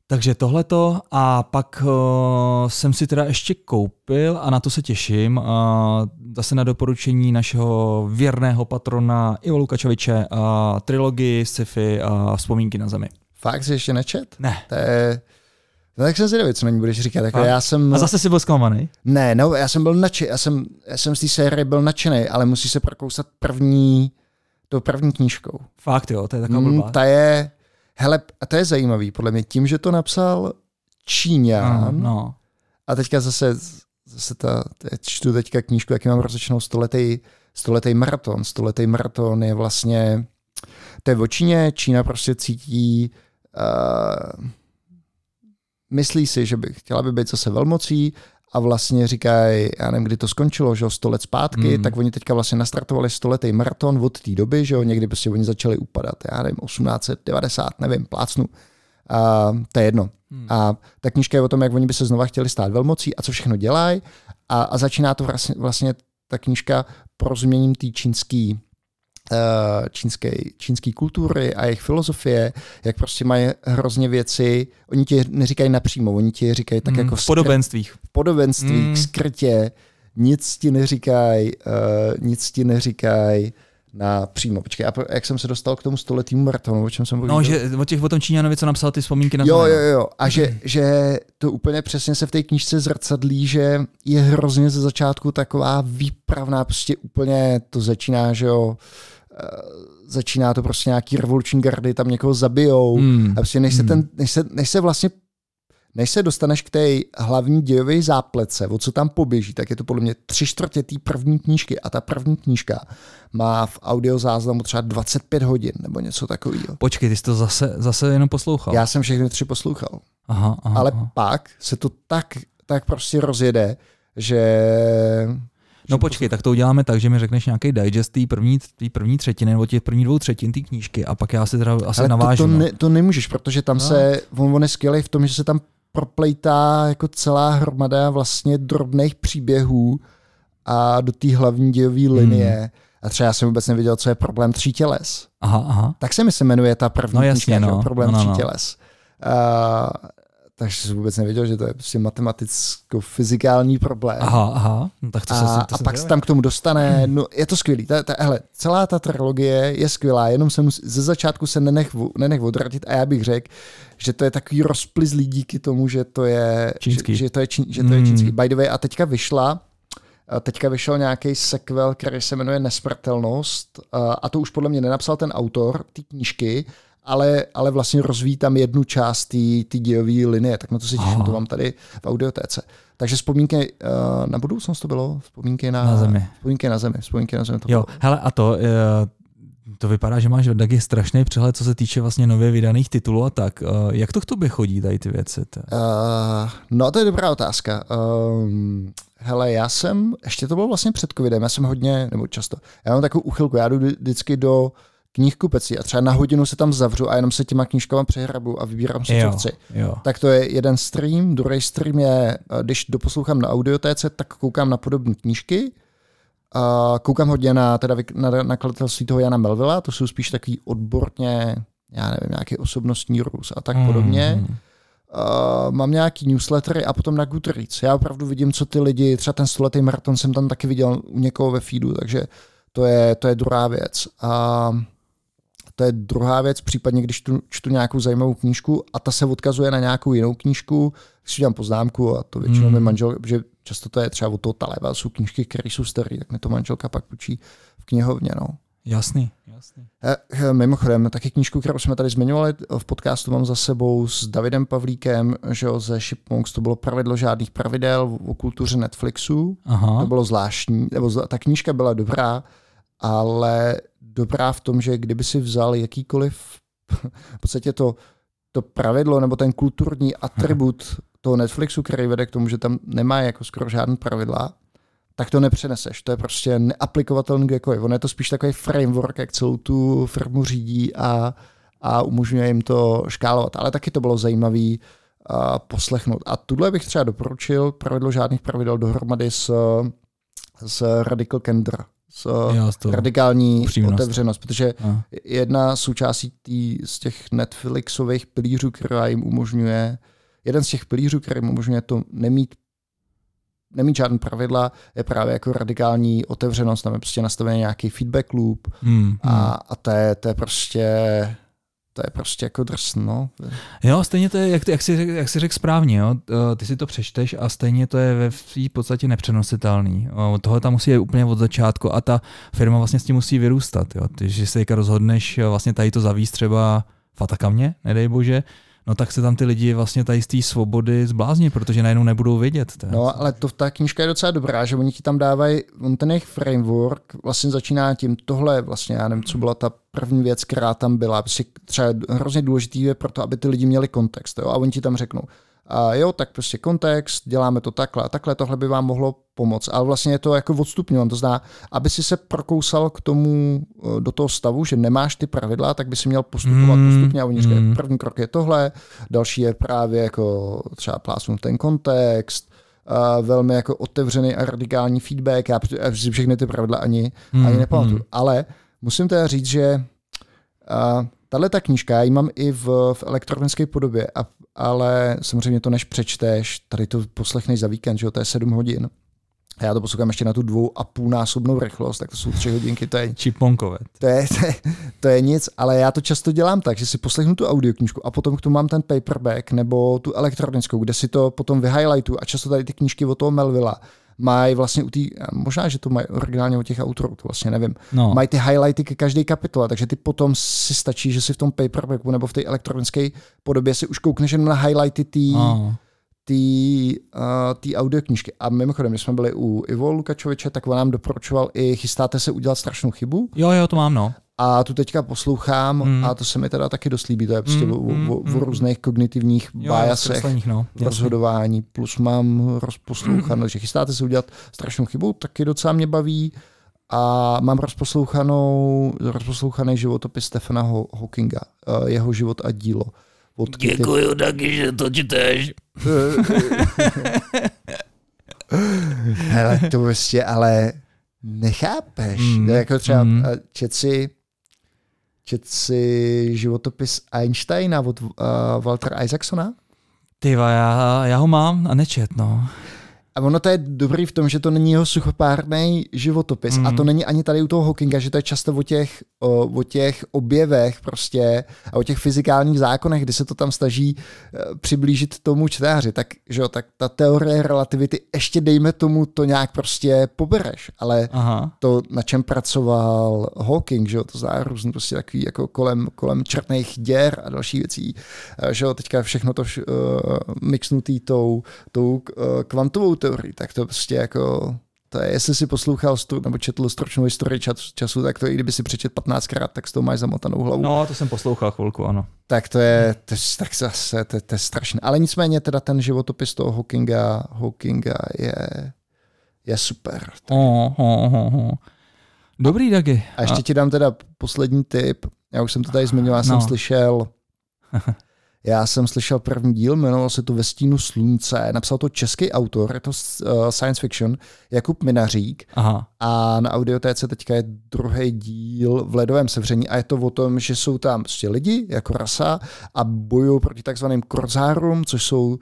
Takže tohleto a pak uh, jsem si teda ještě koupil a na to se těším. Uh, zase na doporučení našeho věrného patrona Ivo Lukačoviče uh, trilogii, sci-fi a uh, vzpomínky na zemi. Fakt jsi ještě nečet? Ne. To je... No tak jsem si nevěděl, co na ní budeš říkat. Tak já jsem... A zase jsi byl zklamaný? Ne, no, já jsem byl nadšený, já jsem, já jsem z té série byl nadšený, ale musí se prokousat první tou první knížkou. Fakt jo, to je taková blbá. Mm, ta je, hele, a to je zajímavý, podle mě, tím, že to napsal Číňan, no, no. a teďka zase, zase ta, čtu teďka knížku, jaký mám rozličenou stoletý, stoletý maraton. Stoletý maraton je vlastně, to je v Číně, Čína prostě cítí, uh, myslí si, že by chtěla by být zase velmocí a vlastně říkají, já nevím, kdy to skončilo, že jo, 100 let zpátky, hmm. tak oni teďka vlastně nastartovali stoletý maraton od té doby, že jo, někdy prostě oni začali upadat, já nevím, 1890, nevím, plácnu. A to je jedno. Hmm. A ta knížka je o tom, jak oni by se znova chtěli stát velmocí a co všechno dělají. A, a začíná to vlastně, vlastně ta knížka porozuměním té čínské čínské, čínské kultury a jejich filozofie, jak prostě mají hrozně věci, oni ti neříkají napřímo, oni ti říkají tak mm, jako... V podobenstvích. V podobenstvích, mm. skrytě, nic ti neříkají, uh, nic ti neříkají na přímo. Počkej, a jak jsem se dostal k tomu stoletýmu maratonu, o čem jsem mluvil? No, že o těch o tom Číňanovi, co napsal ty vzpomínky na Jo, jo, jo. A že, že to úplně přesně se v té knížce zrcadlí, že je hrozně ze začátku taková výpravná, prostě úplně to začíná, že jo, Eh, začíná to prostě nějaký revoluční gardy, tam někoho zabijou. Hmm. A prostě než se, hmm. ten, než se, než se vlastně než se dostaneš k té hlavní dějové záplece, o co tam poběží, tak je to podle mě tři čtvrtě té první knížky a ta první knížka má v audiozáznamu třeba 25 hodin nebo něco takového. Počkej, ty jsi to zase, zase jenom poslouchal. Já jsem všechny tři poslouchal. Aha, aha, Ale aha. pak se to tak, tak prostě rozjede, že... No počkej, tak to uděláme tak, že mi řekneš nějaký digest té první, tý první třetiny nebo těch první dvou třetin té knížky a pak já si teda asi Ale to, navážu. to, no. ne, to nemůžeš, protože tam No. se, on, on je skvělý v tom, že se tam proplejtá jako celá hromada vlastně drobných příběhů a do té hlavní dějové linie. Hmm. A třeba já jsem vůbec nevěděl, co je problém tří těles. Aha, aha. Tak se mi se jmenuje ta první No jasně, knížka, no. problém No, no, tří no. těles. Takže jsem vůbec nevěděl, že to je prostě matematicko-fyzikální problém. Aha, aha. No, tak to se, a, to a se pak se tam k tomu dostane, no je to skvělý, ta, ta, hele, celá ta trilogie je skvělá, jenom se mus, ze začátku se nenech, nenech odratit a já bych řekl, že to je takový rozplizlý díky tomu, že to je Čínský. Že, že, to je, čín, že to je čínský. By the way, a teďka vyšla Teďka vyšel nějaký sequel, který se jmenuje Nesmrtelnost a- a to už podle mě nenapsal ten autor té knížky, ale, ale vlastně rozvíjí tam jednu část té dějové linie, tak na to se těším, Aha. to mám tady v audiotéce. Takže vzpomínky uh, na budoucnost to bylo? Vzpomínky na, Na zemi. Vzpomínky na zemi, vzpomínky na zemi to Jo, bylo. hele a to, eh, to vypadá, že máš taky strašný přehled, co se týče vlastně nově vydaných titulů a tak. Eh, Jak to k tobě chodí, tady ty věci? Uh, no to je dobrá otázka. Um, hele, já jsem, ještě to bylo vlastně před covidem, já jsem hodně, nebo často, já mám takovou uchylku, já jdu vždy- vždycky do knihkupecí a třeba na hodinu se tam zavřu a jenom se těma knížkama přehrabu a vybírám si, co chci. jo. Tak to je jeden stream, druhý stream je, eh, když doposlouchám na audiotéce, tak koukám na podobné knížky. A koukám hodně na, teda na nakladatelství toho Jana Melvilla, to jsou spíš takový odborně, já nevím, nějaký osobnostní růz a tak podobně. Mm. Uh, mám nějaký newslettery a potom na Goodreads. Já opravdu vidím, co ty lidi, třeba ten stoletý maraton jsem tam taky viděl u někoho ve feedu, takže to je, to je druhá věc. A to je druhá věc, případně když tu, čtu nějakou zajímavou knížku a ta se odkazuje na nějakou jinou knížku, když si dělám poznámku a to většinou mi manžel, že často to je třeba od toho Taleba, jsou knížky, které jsou staré, tak mi to manželka pak půjčí v knihovně. No. Jasný, jasný. Eh, eh, Mimochodem, taky knížku, kterou jsme tady zmiňovali v podcastu, mám za sebou s Davidem Pavlíkem, že jo, ze Shipmonks, to bylo pravidlo žádných pravidel o kultuře Netflixu. Aha. To bylo zvláštní, nebo ta knížka byla dobrá, ale dobrá v tom, že kdyby si vzal jakýkoliv, v podstatě to, to pravidlo nebo ten kulturní atribut toho Netflixu, který vede k tomu, že tam nemá jako skoro žádný pravidla, tak to nepřeneseš. To je prostě neaplikovatelný kdekoliv. On je to spíš takový framework, jak celou tu firmu řídí a, a umožňuje jim to škálovat. Ale taky to bylo zajímavý uh, poslechnout. A tuhle bych třeba doporučil pravidlo žádných pravidel dohromady s, s Radical Candor, s toho. radikální upřímnost. otevřenost, protože A. jedna součástí tý, z těch Netflixových pilířů, která jim umožňuje, jeden z těch pilířů, který jim umožňuje to nemít nemít žádný pravidla, je právě jako radikální otevřenost, tam je prostě nastavený nějaký feedback loop Hmm, a, hmm. a to, je, to je prostě to je prostě jako drsno. No. Jo, stejně to je, jak, jak, jsi, jak jsi řekl správně, jo? Ty si to přečteš a stejně to je ve v podstatě nepřenositelný. Toho tam musí je úplně od začátku a ta firma vlastně s tím musí vyrůstat. Jo? Ty, že se rozhodneš vlastně tady to zavíst třeba v Atakamě, nedej bože, no tak se tam ty lidi vlastně tady z té svobody zblázní, protože najednou nebudou vědět. To je- No, ale to, ta knížka je docela dobrá, že oni ti tam dávají, on ten jejich framework vlastně začíná tím, tohle vlastně, já nevím, co byla ta první věc, která tam byla, prostě třeba hrozně důležitý je pro to, aby ty lidi měli kontext, jo, a oni ti tam řeknou, a jo, tak prostě kontext, děláme to takhle a takhle, tohle by vám mohlo pomoct. Ale vlastně je to jako odstupňovan, to zná, aby si se prokousal k tomu eh, do toho stavu, že nemáš ty pravidla, tak by si měl postupovat Mm, postupně a oni říkají, mm. první krok je tohle, další je právě jako třeba plásnout ten kontext, a velmi jako otevřený a radikální feedback. Já, já si všechny ty pravidla ani, Hmm, ani nepamatuju. hmm. Ale musím teda říct, že tahle ta knížka, já ji mám i v, v elektronické podobě, a, ale samozřejmě to než přečteš, tady to poslechneš za víkend, že jo, to je 7 hodin. A já to poslouchám ještě na tu dvou a půl násobnou rychlost, tak to jsou tři hodinky, to je, Čiponkové. to je, to je, to je nic, ale já to často dělám tak, že si poslechnu tu audioknížku a potom k tomu mám ten paperback nebo tu elektronickou, kde si to potom vyhighlightuju a často tady ty knížky od toho Melvilla mají vlastně u té, možná, že to mají originálně u těch autorů, to vlastně nevím, No. mají ty highlighty ke každé kapitole, takže ty potom si stačí, že si v tom paperbacku nebo v té elektronické podobě si už koukneš jenom na highlighty té No. Té uh, audioknížky. A mimochodem, když jsme byli u Ivo Lukačoviče, tak on nám doporučoval i chystáte se udělat strašnou chybu. Jo, jo, to mám, no. A tu teďka poslouchám mm. a to se mi teda taky dost líbí. To je prostě mm, o, o, o mm. různých kognitivních jo, biasech, no, rozhodování. Plus mám rozposlouchanou, mm. že chystáte se udělat strašnou chybu, taky docela mě baví. A mám rozposlouchanou, rozposlouchaný životopis Stefana Hawkinga, eh, jeho život a dílo. Děkuju ty... taky, že to čteš. Hele, to prostě ale nechápeš. Mm. Jako třeba mm. čet si, čet si životopis Einsteina od uh, Walter Isaacsona? Ty já, já ho mám a nečet, no. A ono to je dobrý v tom, že to není jeho suchopárný životopis. Mm. A to není ani tady u toho Hawkinga, že to je často o těch, o, o těch objevech prostě a o těch fyzikálních zákonech, kdy se to tam snaží e, přiblížit tomu čtenáři. Tak, že jo, tak ta teorie relativity ještě dejme tomu to nějak prostě pobereš. Ale Aha. to, na čem pracoval Hawking, že jo, to zná různý prostě takový jako kolem, kolem černých děr a další věcí. E, že jo, teďka všechno to uh, mixnutý tou, tou uh, kvantovou teorii, tak to prostě jako to je, jestli si poslouchal stru, nebo četl stručnou historii času, tak to i kdyby si přečet 15krát, tak s tou máš zamotanou hlavu. No, to jsem poslouchal chvilku, ano. Tak to je, to, tak zase, to, to je strašné. Ale nicméně teda ten životopis toho Hawkinga, Hawkinga je, je super. Oh, oh, oh, oh. Dobrý, Dagi. A ještě ti dám teda poslední tip. Já už jsem to tady zmiňoval, no. jsem slyšel Já jsem slyšel první díl, jmenovalo se to Ve stínu slunce, napsal to český autor, je to uh, science fiction, Jakub Minařík Aha. a na audiotéce teďka je druhý díl v ledovém sevření a je to o tom, že jsou tam prostě lidi jako rasa a bojují proti takzvaným korzárům, což jsou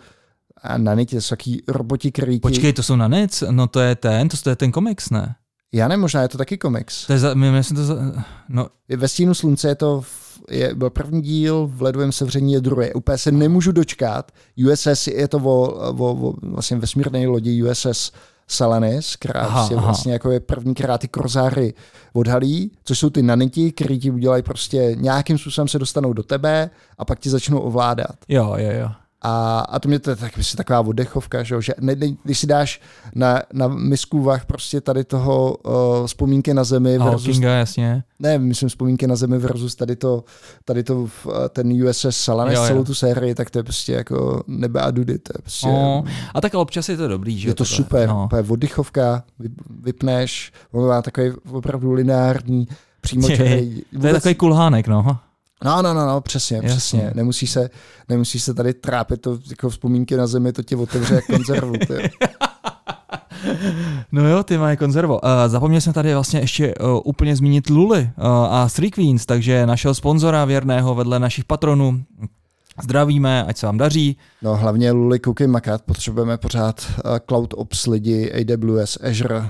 a na to jsou taky roboti, který... Počkej, to jsou nanit? No to je ten, to je ten komiks, ne? Já ne, možná je to taky komiks. To je za, myslím, to za, no. Ve stínu slunce je to je, byl první díl, v ledovém sevření je druhý. Úplně se nemůžu dočkat. USS je to o, o, o vlastně vesmírné lodi USS Salanis, která aha, je vlastně jako je první, která ty krozáry odhalí, což jsou ty naniti, který ti udělají prostě nějakým způsobem se dostanou do tebe a pak ti začnou ovládat. Jo, jo, jo. A, a to mě to je tak, prostě taková oddechovka, že, že ne, ne, když si dáš na, na misku vach prostě tady toho uh, vzpomínky na zemi versus, Hawkinga, jasně. Ne, myslím vzpomínky na zemi versus tady to, tady to ten USS Salanes, celou tu sérii, tak to je prostě jako nebe a dudy. To je prostě, no, a tak občas je to dobrý, že? Je to tohle. super, no. oddechovka, vypneš, má takový opravdu lineární přímo To je takový kulhánek, no. No, no, no, no, přesně, Jasně. přesně. Nemusíš se, nemusíš se tady trápit, to jako vzpomínky na zemi, to tě otevře jak konzervu. Ty. No jo, ty mají konzervo. Uh, zapomněl jsem tady vlastně ještě uh, úplně zmínit Luli uh, a Three Queens, takže našeho sponzora věrného vedle našich patronů. Zdravíme, ať se vám daří. No hlavně Luli, koukej makat, potřebujeme pořád uh, Cloud Ops lidi, AWS, Azure. Uh,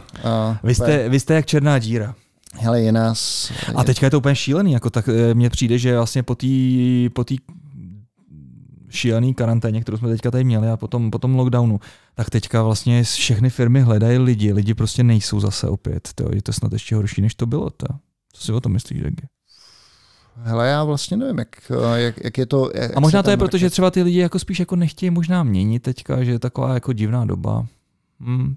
vy, jste, vy jste jak černá díra. Hele, je nás... A teďka je to úplně šílený, jako tak eh, mně přijde, že vlastně po té po tý šílený karanténě, kterou jsme teďka tady měli a potom, potom lockdownu, tak teďka vlastně všechny firmy hledají lidi, lidi prostě nejsou zase opět, to je to snad ještě horší, než to bylo. To. Co si o tom myslíš, Dagi? Hele, já vlastně nevím, jak, jak, jak je to... Jak a možná to je proto, že třeba ty lidi jako spíš jako nechtějí možná měnit teďka, že je taková jako divná doba. Hmm.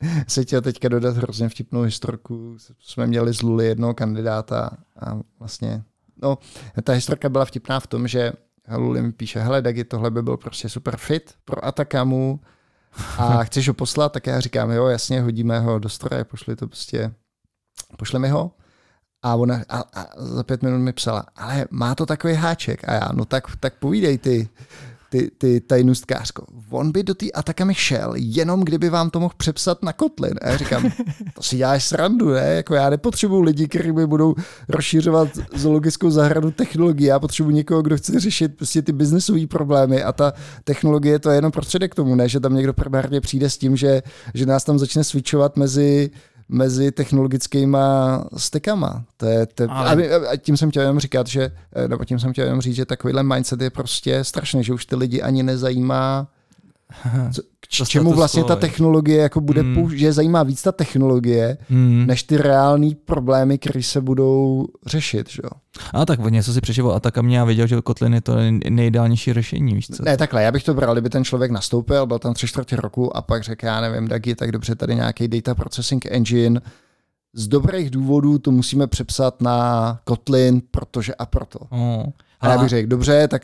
se chtěl teďka dodat hrozně vtipnou historku. Jsme měli z Luli jednoho kandidáta a vlastně, no, ta historka byla vtipná v tom, že Luli mi píše, hele Dagi, tohle by byl prostě super fit pro Atakamu a chceš ho poslat, tak já říkám, jo, jasně, hodíme ho do stroje, pošli to prostě, pošle mi ho. A ona a, a za pět minut mi psala, ale má to takový háček. A já, no tak, tak povídej ty ty, ty tajnůstkářko, on by do té Atakami šel, jenom kdyby vám to mohl přepsat na Kotlin. A já říkám, to si děláš srandu, ne? Jako já nepotřebuji lidi, kteří mi budou rozšířovat zoologickou zahradu technologií. Já potřebuji někoho, kdo chce řešit prostě ty biznesové problémy a ta technologie to je jenom prostředek k tomu, ne? Že tam někdo primárně přijde s tím, že, že nás tam začne switchovat mezi mezi technologickými stekama. To je, to, Ale... a tím jsem chtěl jenom říkat, že, nebo tím jsem chtěl jenom říct, že takovýhle mindset je prostě strašný, že už ty lidi ani nezajímá Co, k čemu vlastně ta technologie jako bude mm. použ- že zajímá víc ta technologie, mm. než ty reální problémy, které se budou řešit, že jo? A tak něco si přečetl a tak a mě a věděl, že Kotlin je to nejideálnější řešení, víš co? Ne, takhle, já bych to bral, kdyby ten člověk nastoupil, byl tam tři čtvrtě roku a pak řekl, já nevím, Dagi, tak dobře, tady nějaký data processing engine, z dobrých důvodů to musíme přepsat na Kotlin, protože a proto. Oh. A já bych řekl, dobře, tak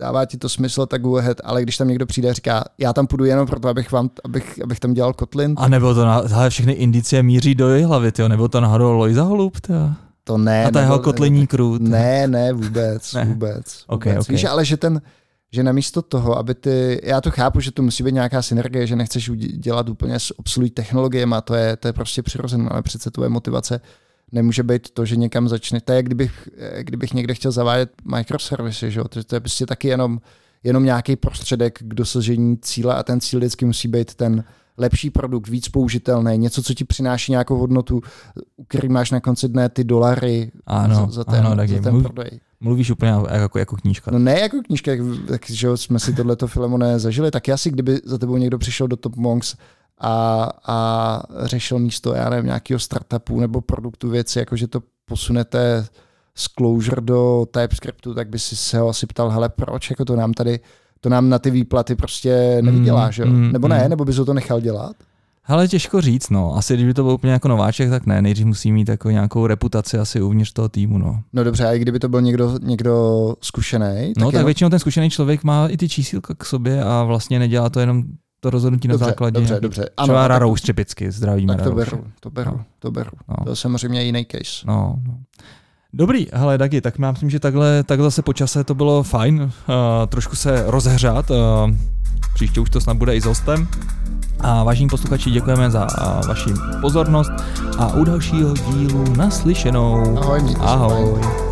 dává ti to smysl, tak go ahead, ale když tam někdo přijde a říká, já tam půjdu jenom proto, abych, vám, abych, abych tam dělal Kotlin. A nebo to na, všechny indicie míří do její hlavy, tyjo, nebo to náhodou Lojza Holub, tyjo. To ne. A ta jeho kotlinní krut. Ne, ne, vůbec, ne. vůbec. Okay, vůbec. Okay. Víš, ale že ten, že namísto toho, aby ty, já to chápu, že to musí být nějaká synergie, že nechceš dělat úplně s obsolí technologiemi a to je, to je prostě přirozené, ale přece tvoje motivace nemůže být to, že někam začne. To je, kdybych, kdybych někde chtěl zavádět microservisy, že? To, to je prostě taky jenom, jenom nějaký prostředek k dosažení cíle a ten cíl vždycky musí být ten lepší produkt, víc použitelný, něco, co ti přináší nějakou hodnotu, u který máš na konci dne ty dolary ano, za, za ten, ano, tak za ten mluv, prodej. Mluvíš úplně jako, jako knížka. No ne jako knížka, tak, že jsme si tohleto Filemone zažili, tak asi kdyby za tebou někdo přišel do Top Monks a, a řešil místo, já nevím, nějakého startupu nebo produktu věci, jako že to posunete z Clojure do TypeScriptu, tak by si se ho asi ptal, hele, proč, jako to nám tady, to nám na ty výplaty prostě nevydělá, mm, že jo? Mm, nebo ne, mm. nebo bys ho to nechal dělat? Ale těžko říct, no. Asi kdyby to byl úplně jako nováček, tak ne. Nejdřív musí mít jako nějakou reputaci asi uvnitř toho týmu, no. No dobře, a i kdyby to byl někdo, někdo zkušený? Tak no tak jenom... většinou ten zkušený člověk má i ty čísílka k sobě a vlastně nedělá to jenom to rozhodnutí dobře, na základě. Dobře, dobře. Ano, třeba Rarous typicky, zdravíme Tak to beru, to beru, no. to beru. No. To je samozřejmě jiný case. No, no. Dobrý, hele Dagi, tak já myslím, že takhle, takhle zase po čase to bylo fajn, uh, trošku se rozehřát, uh, příště už to snad bude i s hostem. A vážení posluchači, děkujeme za uh, vaši pozornost a u dalšího dílu naslyšenou. Ahoj, Ahoj.